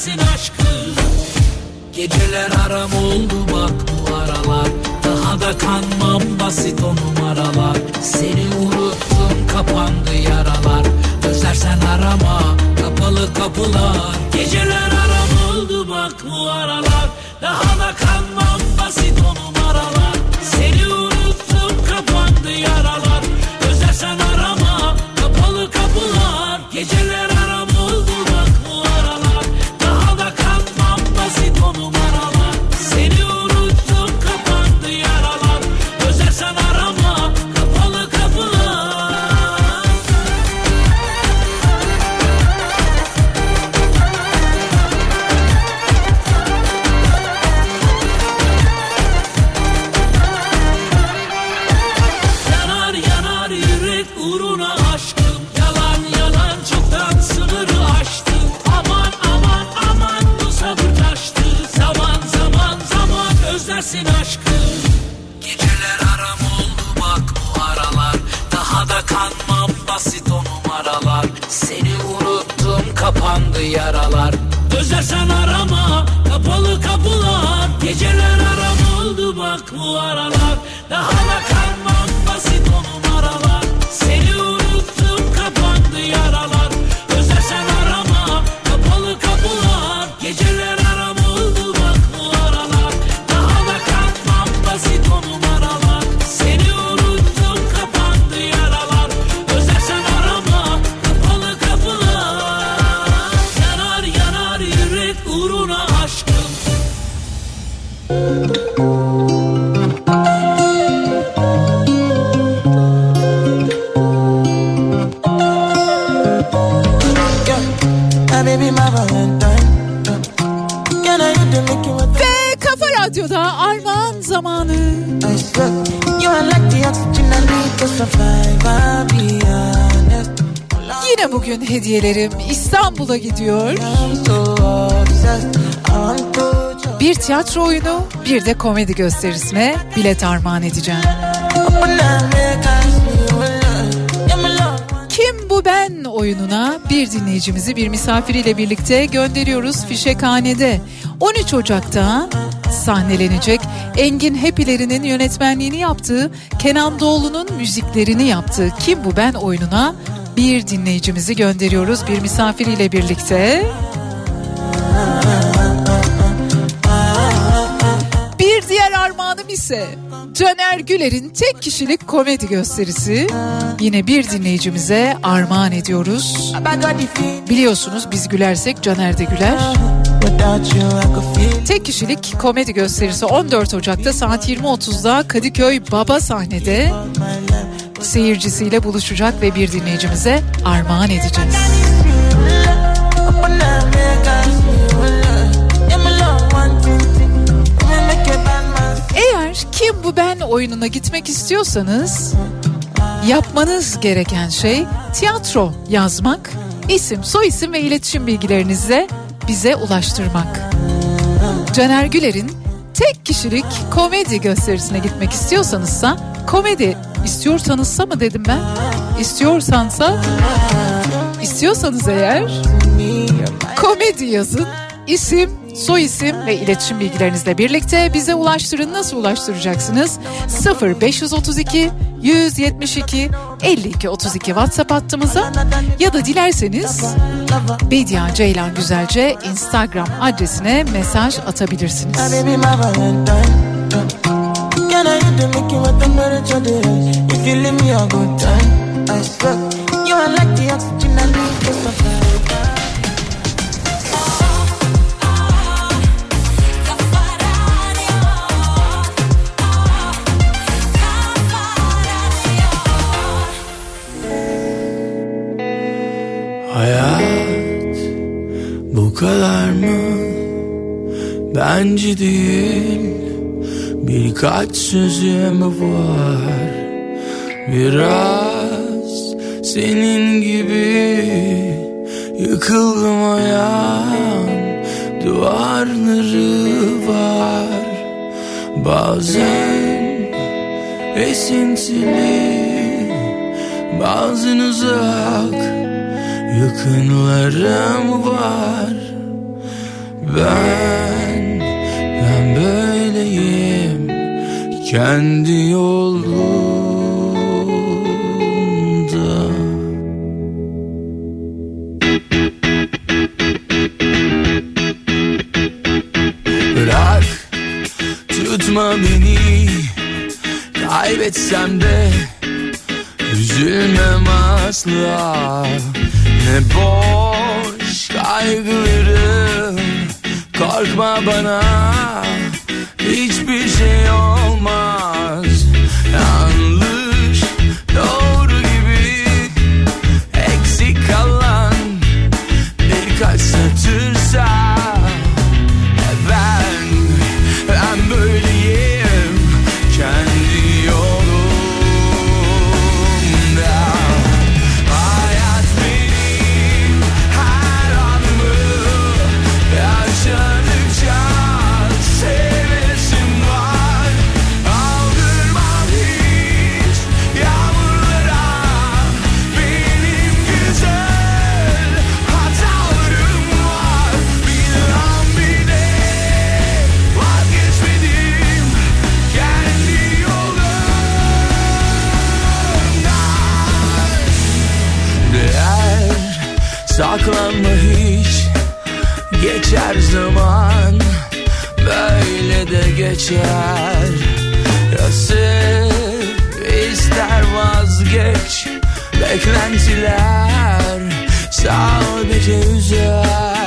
özlersin aşkı Geceler aram oldu bak bu aralar. Daha da kanmam basit o numaralar. Seni unuttum kapandı yaralar. Özlersen arama kapalı kapılar. Geceler aram oldu bak bu aralar. Daha da kanmam basit o numaralar. Seni basit o İstanbul'a gidiyor. Bir tiyatro oyunu, bir de komedi gösterisine bilet armağan edeceğim. Kim bu ben oyununa bir dinleyicimizi bir misafiriyle birlikte gönderiyoruz Fişekhane'de. 13 Ocak'ta sahnelenecek Engin Hepilerinin yönetmenliğini yaptığı Kenan Doğulu'nun müziklerini yaptığı Kim bu ben oyununa bir dinleyicimizi gönderiyoruz bir misafiriyle birlikte. Bir diğer armağanım ise Caner Güler'in tek kişilik komedi gösterisi. Yine bir dinleyicimize armağan ediyoruz. Biliyorsunuz biz gülersek Caner de güler. Tek kişilik komedi gösterisi 14 Ocak'ta saat 20.30'da Kadıköy Baba sahnede seyircisiyle buluşacak ve bir dinleyicimize armağan edeceğiz. Eğer kim bu ben oyununa gitmek istiyorsanız yapmanız gereken şey tiyatro yazmak, isim, soyisim ve iletişim bilgilerinizle bize ulaştırmak. Caner Güler'in tek kişilik komedi gösterisine gitmek istiyorsanızsa komedi istiyorsanızsa mı dedim ben? İstiyorsansa istiyorsanız eğer komedi yazın isim soy isim ve iletişim bilgilerinizle birlikte bize ulaştırın. Nasıl ulaştıracaksınız? 0532 172 52 32 WhatsApp hattımıza ya da dilerseniz Bediye Ceylan Güzelce Instagram adresine mesaj atabilirsiniz. Can I hit the make you a temperature rise? If you leave me a good time, I swear. You are like the oxygen I need to survive. Hayat bu kadar mı? Bence değil Birkaç sözüm var. Biraz senin gibi Yıkıldım ayağım Duvarları var. Bazen esintili Bazen uzak Yakınlarım var. Ben Kendi yolumda Bırak Tutma beni. Kaybetsem de Üzülmem asla. Ne boş kaygılarım. Korkma bana Hiçbir şey olmaz geçer. Ya sev ister vazgeç Beklentiler sadece üzer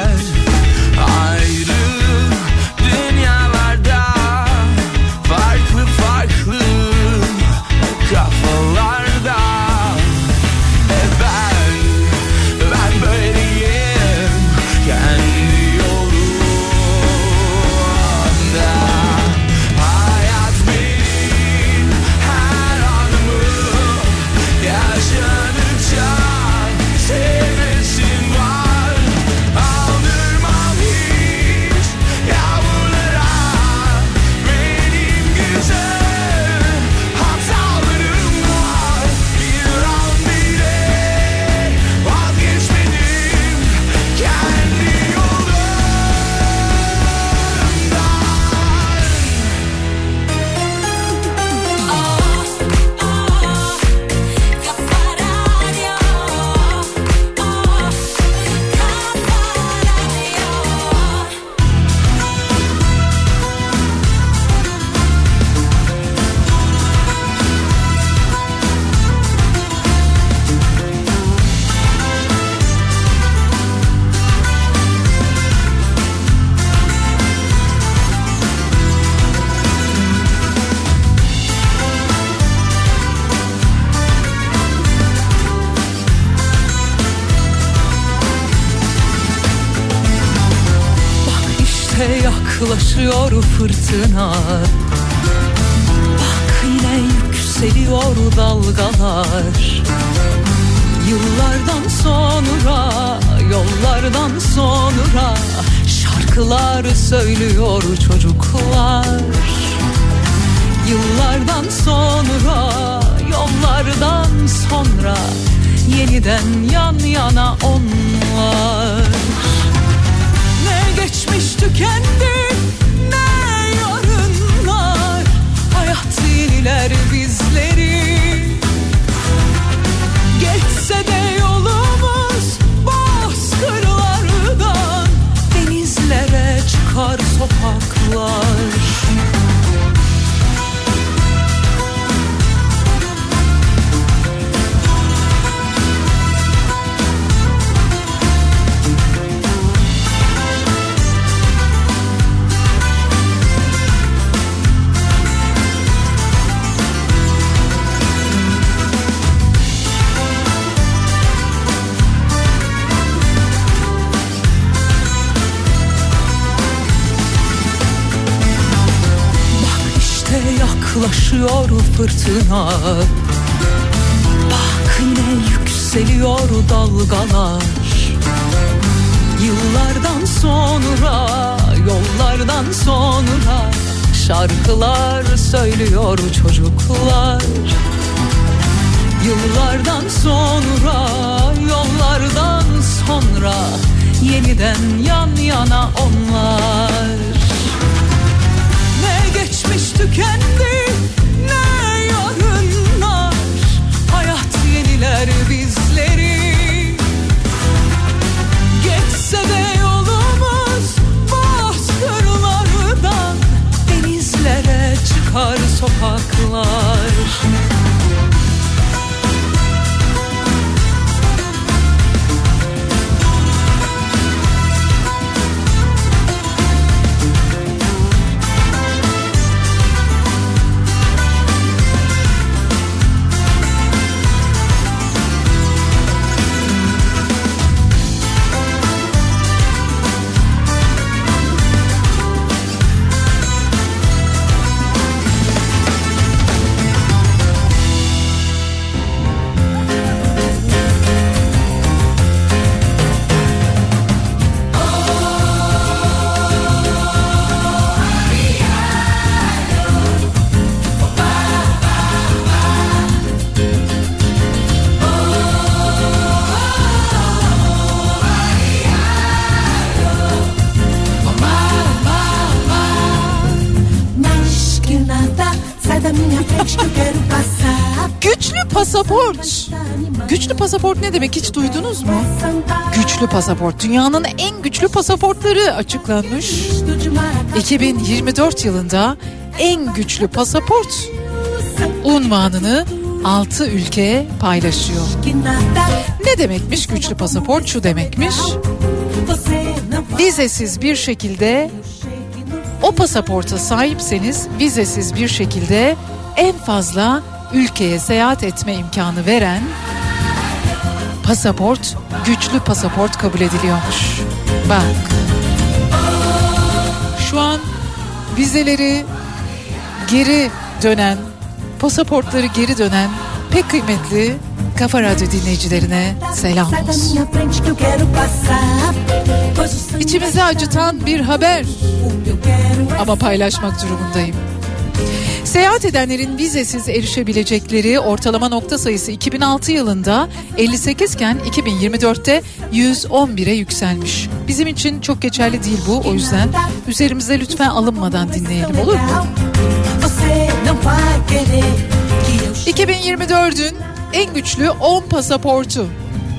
fırtına fırtına Bak yine yükseliyor dalgalar. Yıllardan sonra, yollardan sonra Şarkılar söylüyor çocuklar. Yıllardan sonra, yollardan sonra Yeniden yan yana onlar. Ne geçmiş tükendi yeniler bizleri. Geçse de yolumuz bozkırlardan Denizlere çıkar sokaklar Güçlü pasaport ne demek hiç duydunuz mu? Güçlü pasaport dünyanın en güçlü pasaportları açıklanmış. 2024 yılında en güçlü pasaport unvanını 6 ülke paylaşıyor. Ne demekmiş güçlü pasaport? Şu demekmiş. Vizesiz bir şekilde o pasaporta sahipseniz vizesiz bir şekilde en fazla ülkeye seyahat etme imkanı veren pasaport güçlü pasaport kabul ediliyormuş. Bak. Şu an vizeleri geri dönen, pasaportları geri dönen pek kıymetli Kafa Radyo dinleyicilerine selam olsun. İçimizi acıtan bir haber ama paylaşmak durumundayım. Seyahat edenlerin vizesiz erişebilecekleri ortalama nokta sayısı 2006 yılında 58 iken 2024'te 111'e yükselmiş. Bizim için çok geçerli değil bu o yüzden üzerimize lütfen alınmadan dinleyelim olur mu? você não vai querer que eu 2024'ün en güçlü 10 pasaportu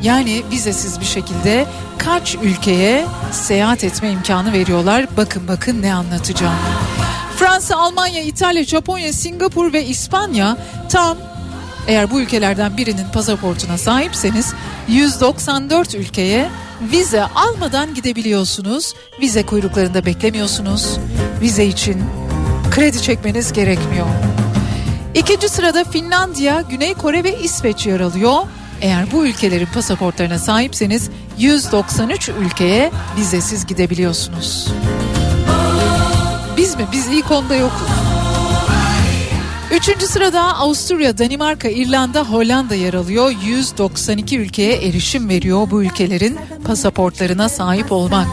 yani vizesiz bir şekilde kaç ülkeye seyahat etme imkanı veriyorlar. Bakın bakın ne anlatacağım. Fransa, Almanya, İtalya, Japonya, Singapur ve İspanya tam eğer bu ülkelerden birinin pasaportuna sahipseniz 194 ülkeye vize almadan gidebiliyorsunuz. Vize kuyruklarında beklemiyorsunuz. Vize için kredi çekmeniz gerekmiyor. İkinci sırada Finlandiya, Güney Kore ve İsveç yer alıyor. Eğer bu ülkelerin pasaportlarına sahipseniz 193 ülkeye vizesiz gidebiliyorsunuz. Biz mi? Biz ilk onda yokuz. Üçüncü sırada Avusturya, Danimarka, İrlanda, Hollanda yer alıyor. 192 ülkeye erişim veriyor bu ülkelerin pasaportlarına sahip olmak.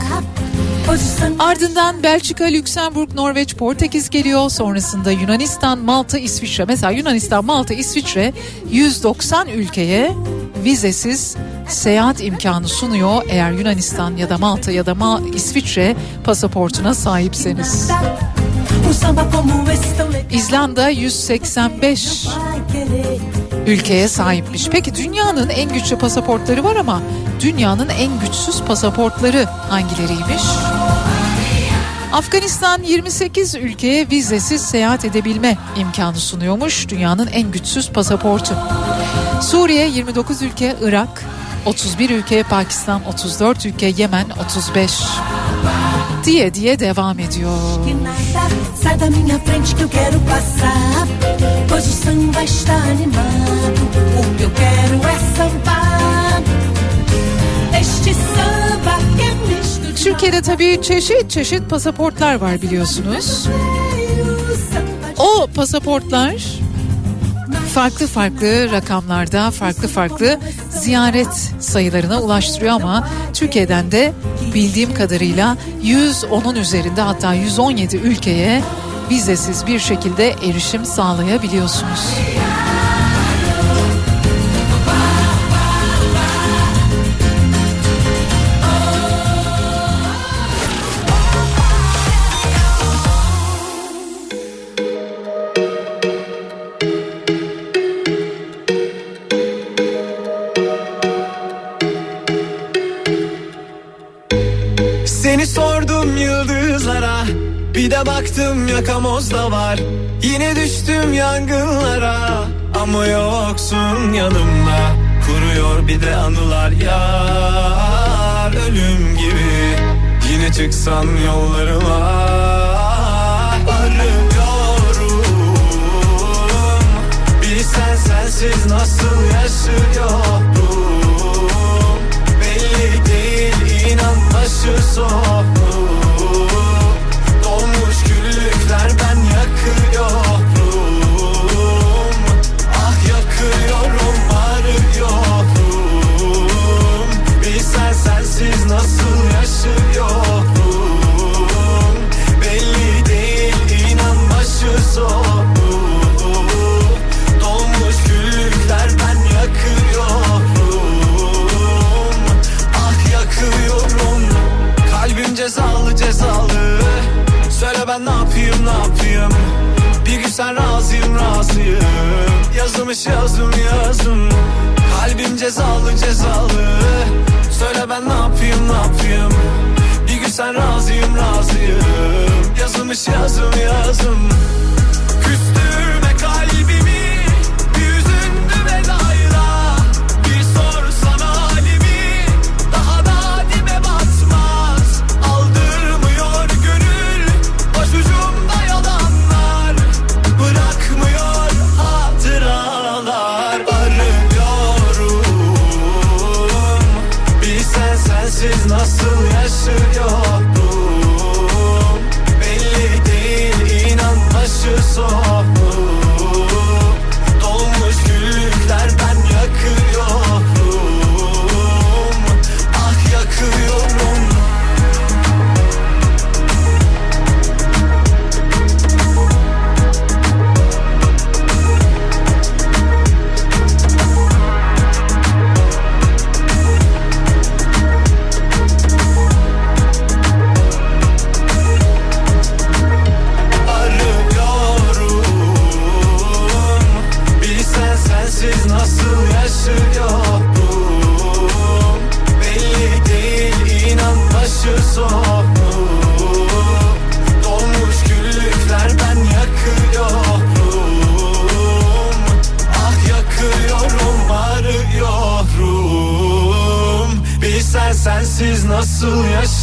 Ardından Belçika, Lüksemburg, Norveç, Portekiz geliyor. Sonrasında Yunanistan, Malta, İsviçre. Mesela Yunanistan, Malta, İsviçre 190 ülkeye vizesiz seyahat imkanı sunuyor eğer Yunanistan ya da Malta ya da Ma- İsviçre pasaportuna sahipseniz. İzlanda 185 vai querer. ülkeye sahipmiş. Peki dünyanın en güçlü pasaportları var ama dünyanın en güçsüz pasaportları hangileriymiş? Afganistan 28 ülkeye vizesiz seyahat edebilme imkanı sunuyormuş. Dünyanın en güçsüz pasaportu. Suriye 29 ülke, Irak 31 ülke, Pakistan 34 ülke, Yemen 35 diye diye devam ediyor. Türkiye'de tabii çeşit çeşit pasaportlar var biliyorsunuz. O pasaportlar farklı farklı rakamlarda farklı farklı ziyaret sayılarına ulaştırıyor ama Türkiye'den de bildiğim kadarıyla 110'un üzerinde hatta 117 ülkeye vizesiz bir şekilde erişim sağlayabiliyorsunuz. Bir de baktım yakamozda var. Yine düştüm yangınlara Ama yoksun yanımda. Kuruyor bir de anılar yar Ölüm gibi. Yine çıksan yollarıma Arıyorum. Bilsen sensiz nasıl yaşıyorum? Belli değil inan başı sonu sen razıyım razıyım. Yazılmış yazım yazım. Kalbim cezalı cezalı. Söyle ben ne yapayım ne yapayım? Bir gün sen razıyım razıyım. Yazılmış yazım yazım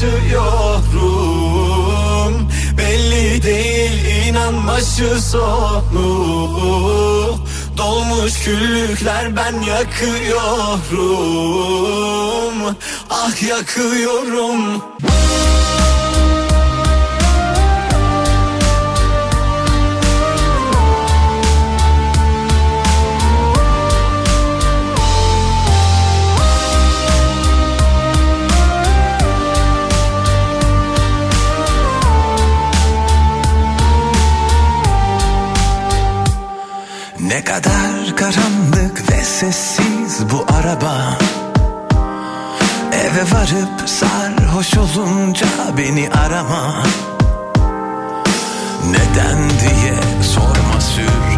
yaşıyorum Belli değil inan başı sonu Dolmuş küllükler ben yakıyorum. Ah yakıyorum kadar karanlık ve sessiz bu araba. Eve varıp sarhoş olunca beni arama. Neden diye sorma sür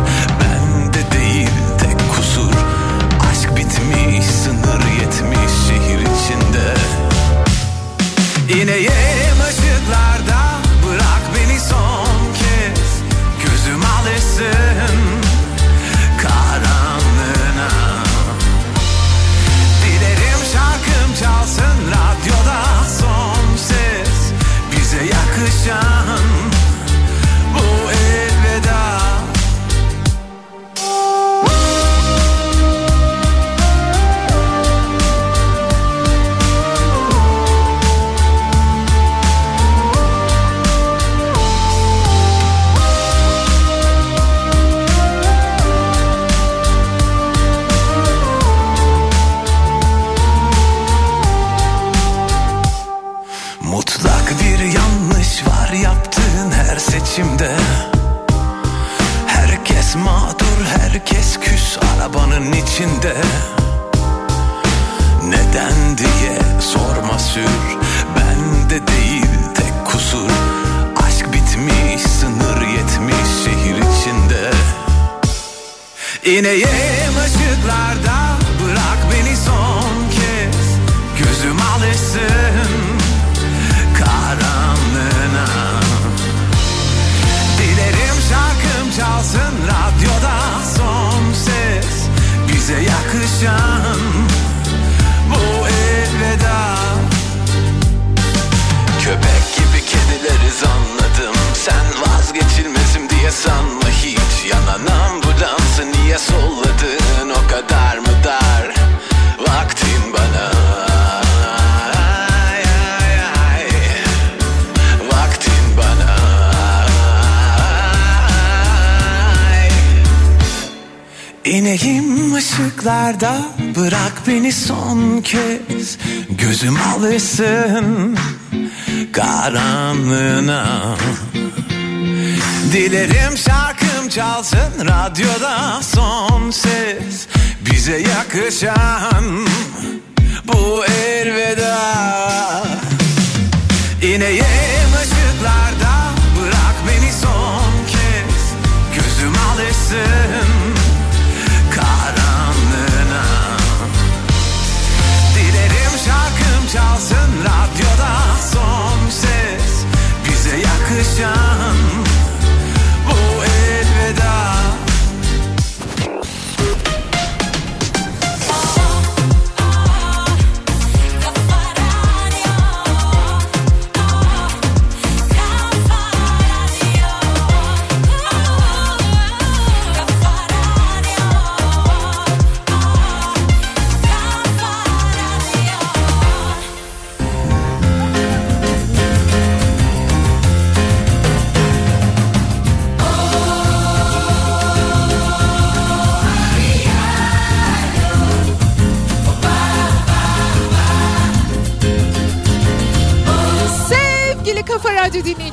içinde ışıklarda bırak beni son kez. Gözüm alışsın karanlığına. Dilerim şarkım çalsın radyoda son ses. Bize yakışan bu elveda. İneyim ışıklarda bırak beni son kez. Gözüm alışsın çalsın radyoda son ses. Bize yakışan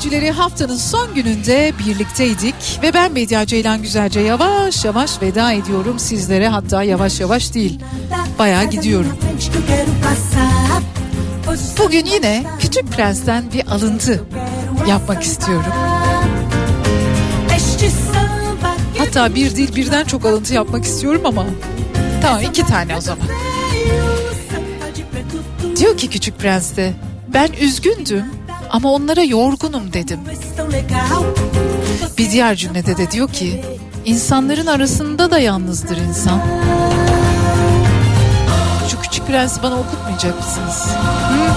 dinleyicileri haftanın son gününde birlikteydik ve ben Medya Ceylan Güzelce yavaş yavaş veda ediyorum sizlere hatta yavaş yavaş değil bayağı gidiyorum. Bugün yine Küçük Prens'ten bir alıntı yapmak istiyorum. Hatta bir değil birden çok alıntı yapmak istiyorum ama tamam iki tane o zaman. Diyor ki Küçük Prens'te ben üzgündüm ama onlara yorgunum dedim. Bir diğer cümlede de diyor ki insanların arasında da yalnızdır insan. Şu Küçük Prens'i bana okutmayacak mısınız? Hı?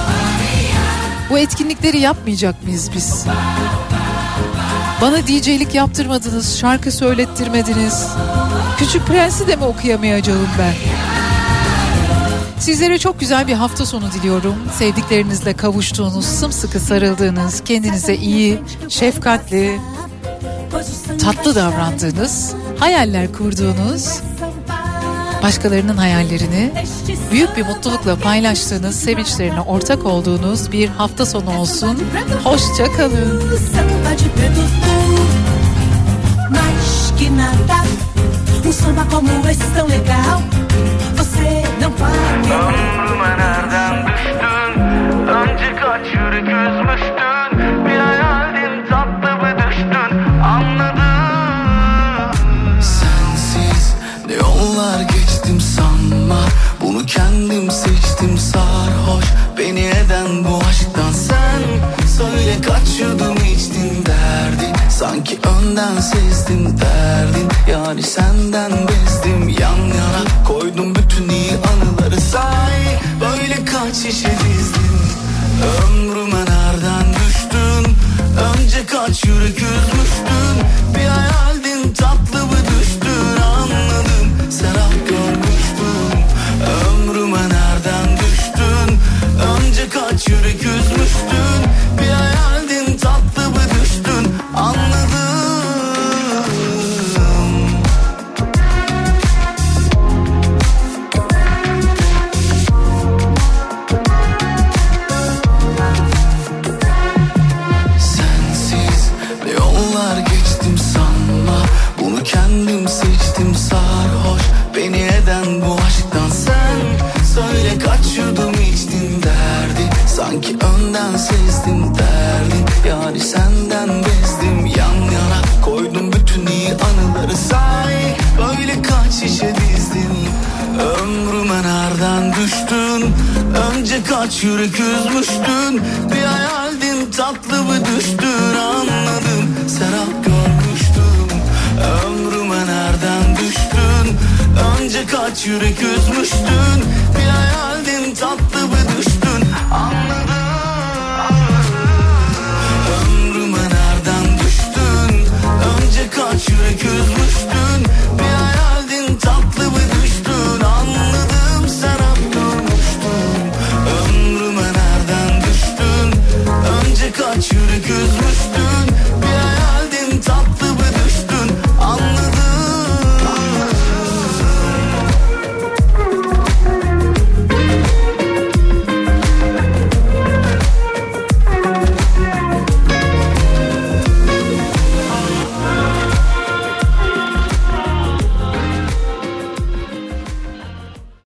Bu etkinlikleri yapmayacak mıyız biz? Bana DJ'lik yaptırmadınız, şarkı söylettirmediniz. Küçük Prens'i de mi okuyamayacağım ben? Sizlere çok güzel bir hafta sonu diliyorum. Sevdiklerinizle kavuştuğunuz, sımsıkı sarıldığınız, kendinize iyi, şefkatli, tatlı davrandığınız, hayaller kurduğunuz, başkalarının hayallerini büyük bir mutlulukla paylaştığınız, sevinçlerine ortak olduğunuz bir hafta sonu olsun. Hoşça kalın. Um samba como esse tão legal, você não fark nereden düştün? Önce kaç üzmüştün? Bir hayalin tatlı mı düştün? Anladım. Sensiz ne yollar geçtim sanma. Bunu kendim seçtim sarhoş. Beni eden bu aşktan sen. Söyle kaç yudum içtin derdi. Sanki önden sezdim derdin Yani senden bezdim yan yana koydum bütün iyi anıları say. Böyle kaç şişe dizdim Ömrüme nereden düştün? Önce kaç yürek üzmüştün Yürek üzmüştün Bir hayaldin tatlı mı düştün Anladım. Serap görmüştüm Ömrüme nereden düştün? Önce kaç yürek üzmüştün Bir hayaldin tatlı mı düştün? Anladım. Ömrüme nereden düştün? Önce kaç yürek üzmüştün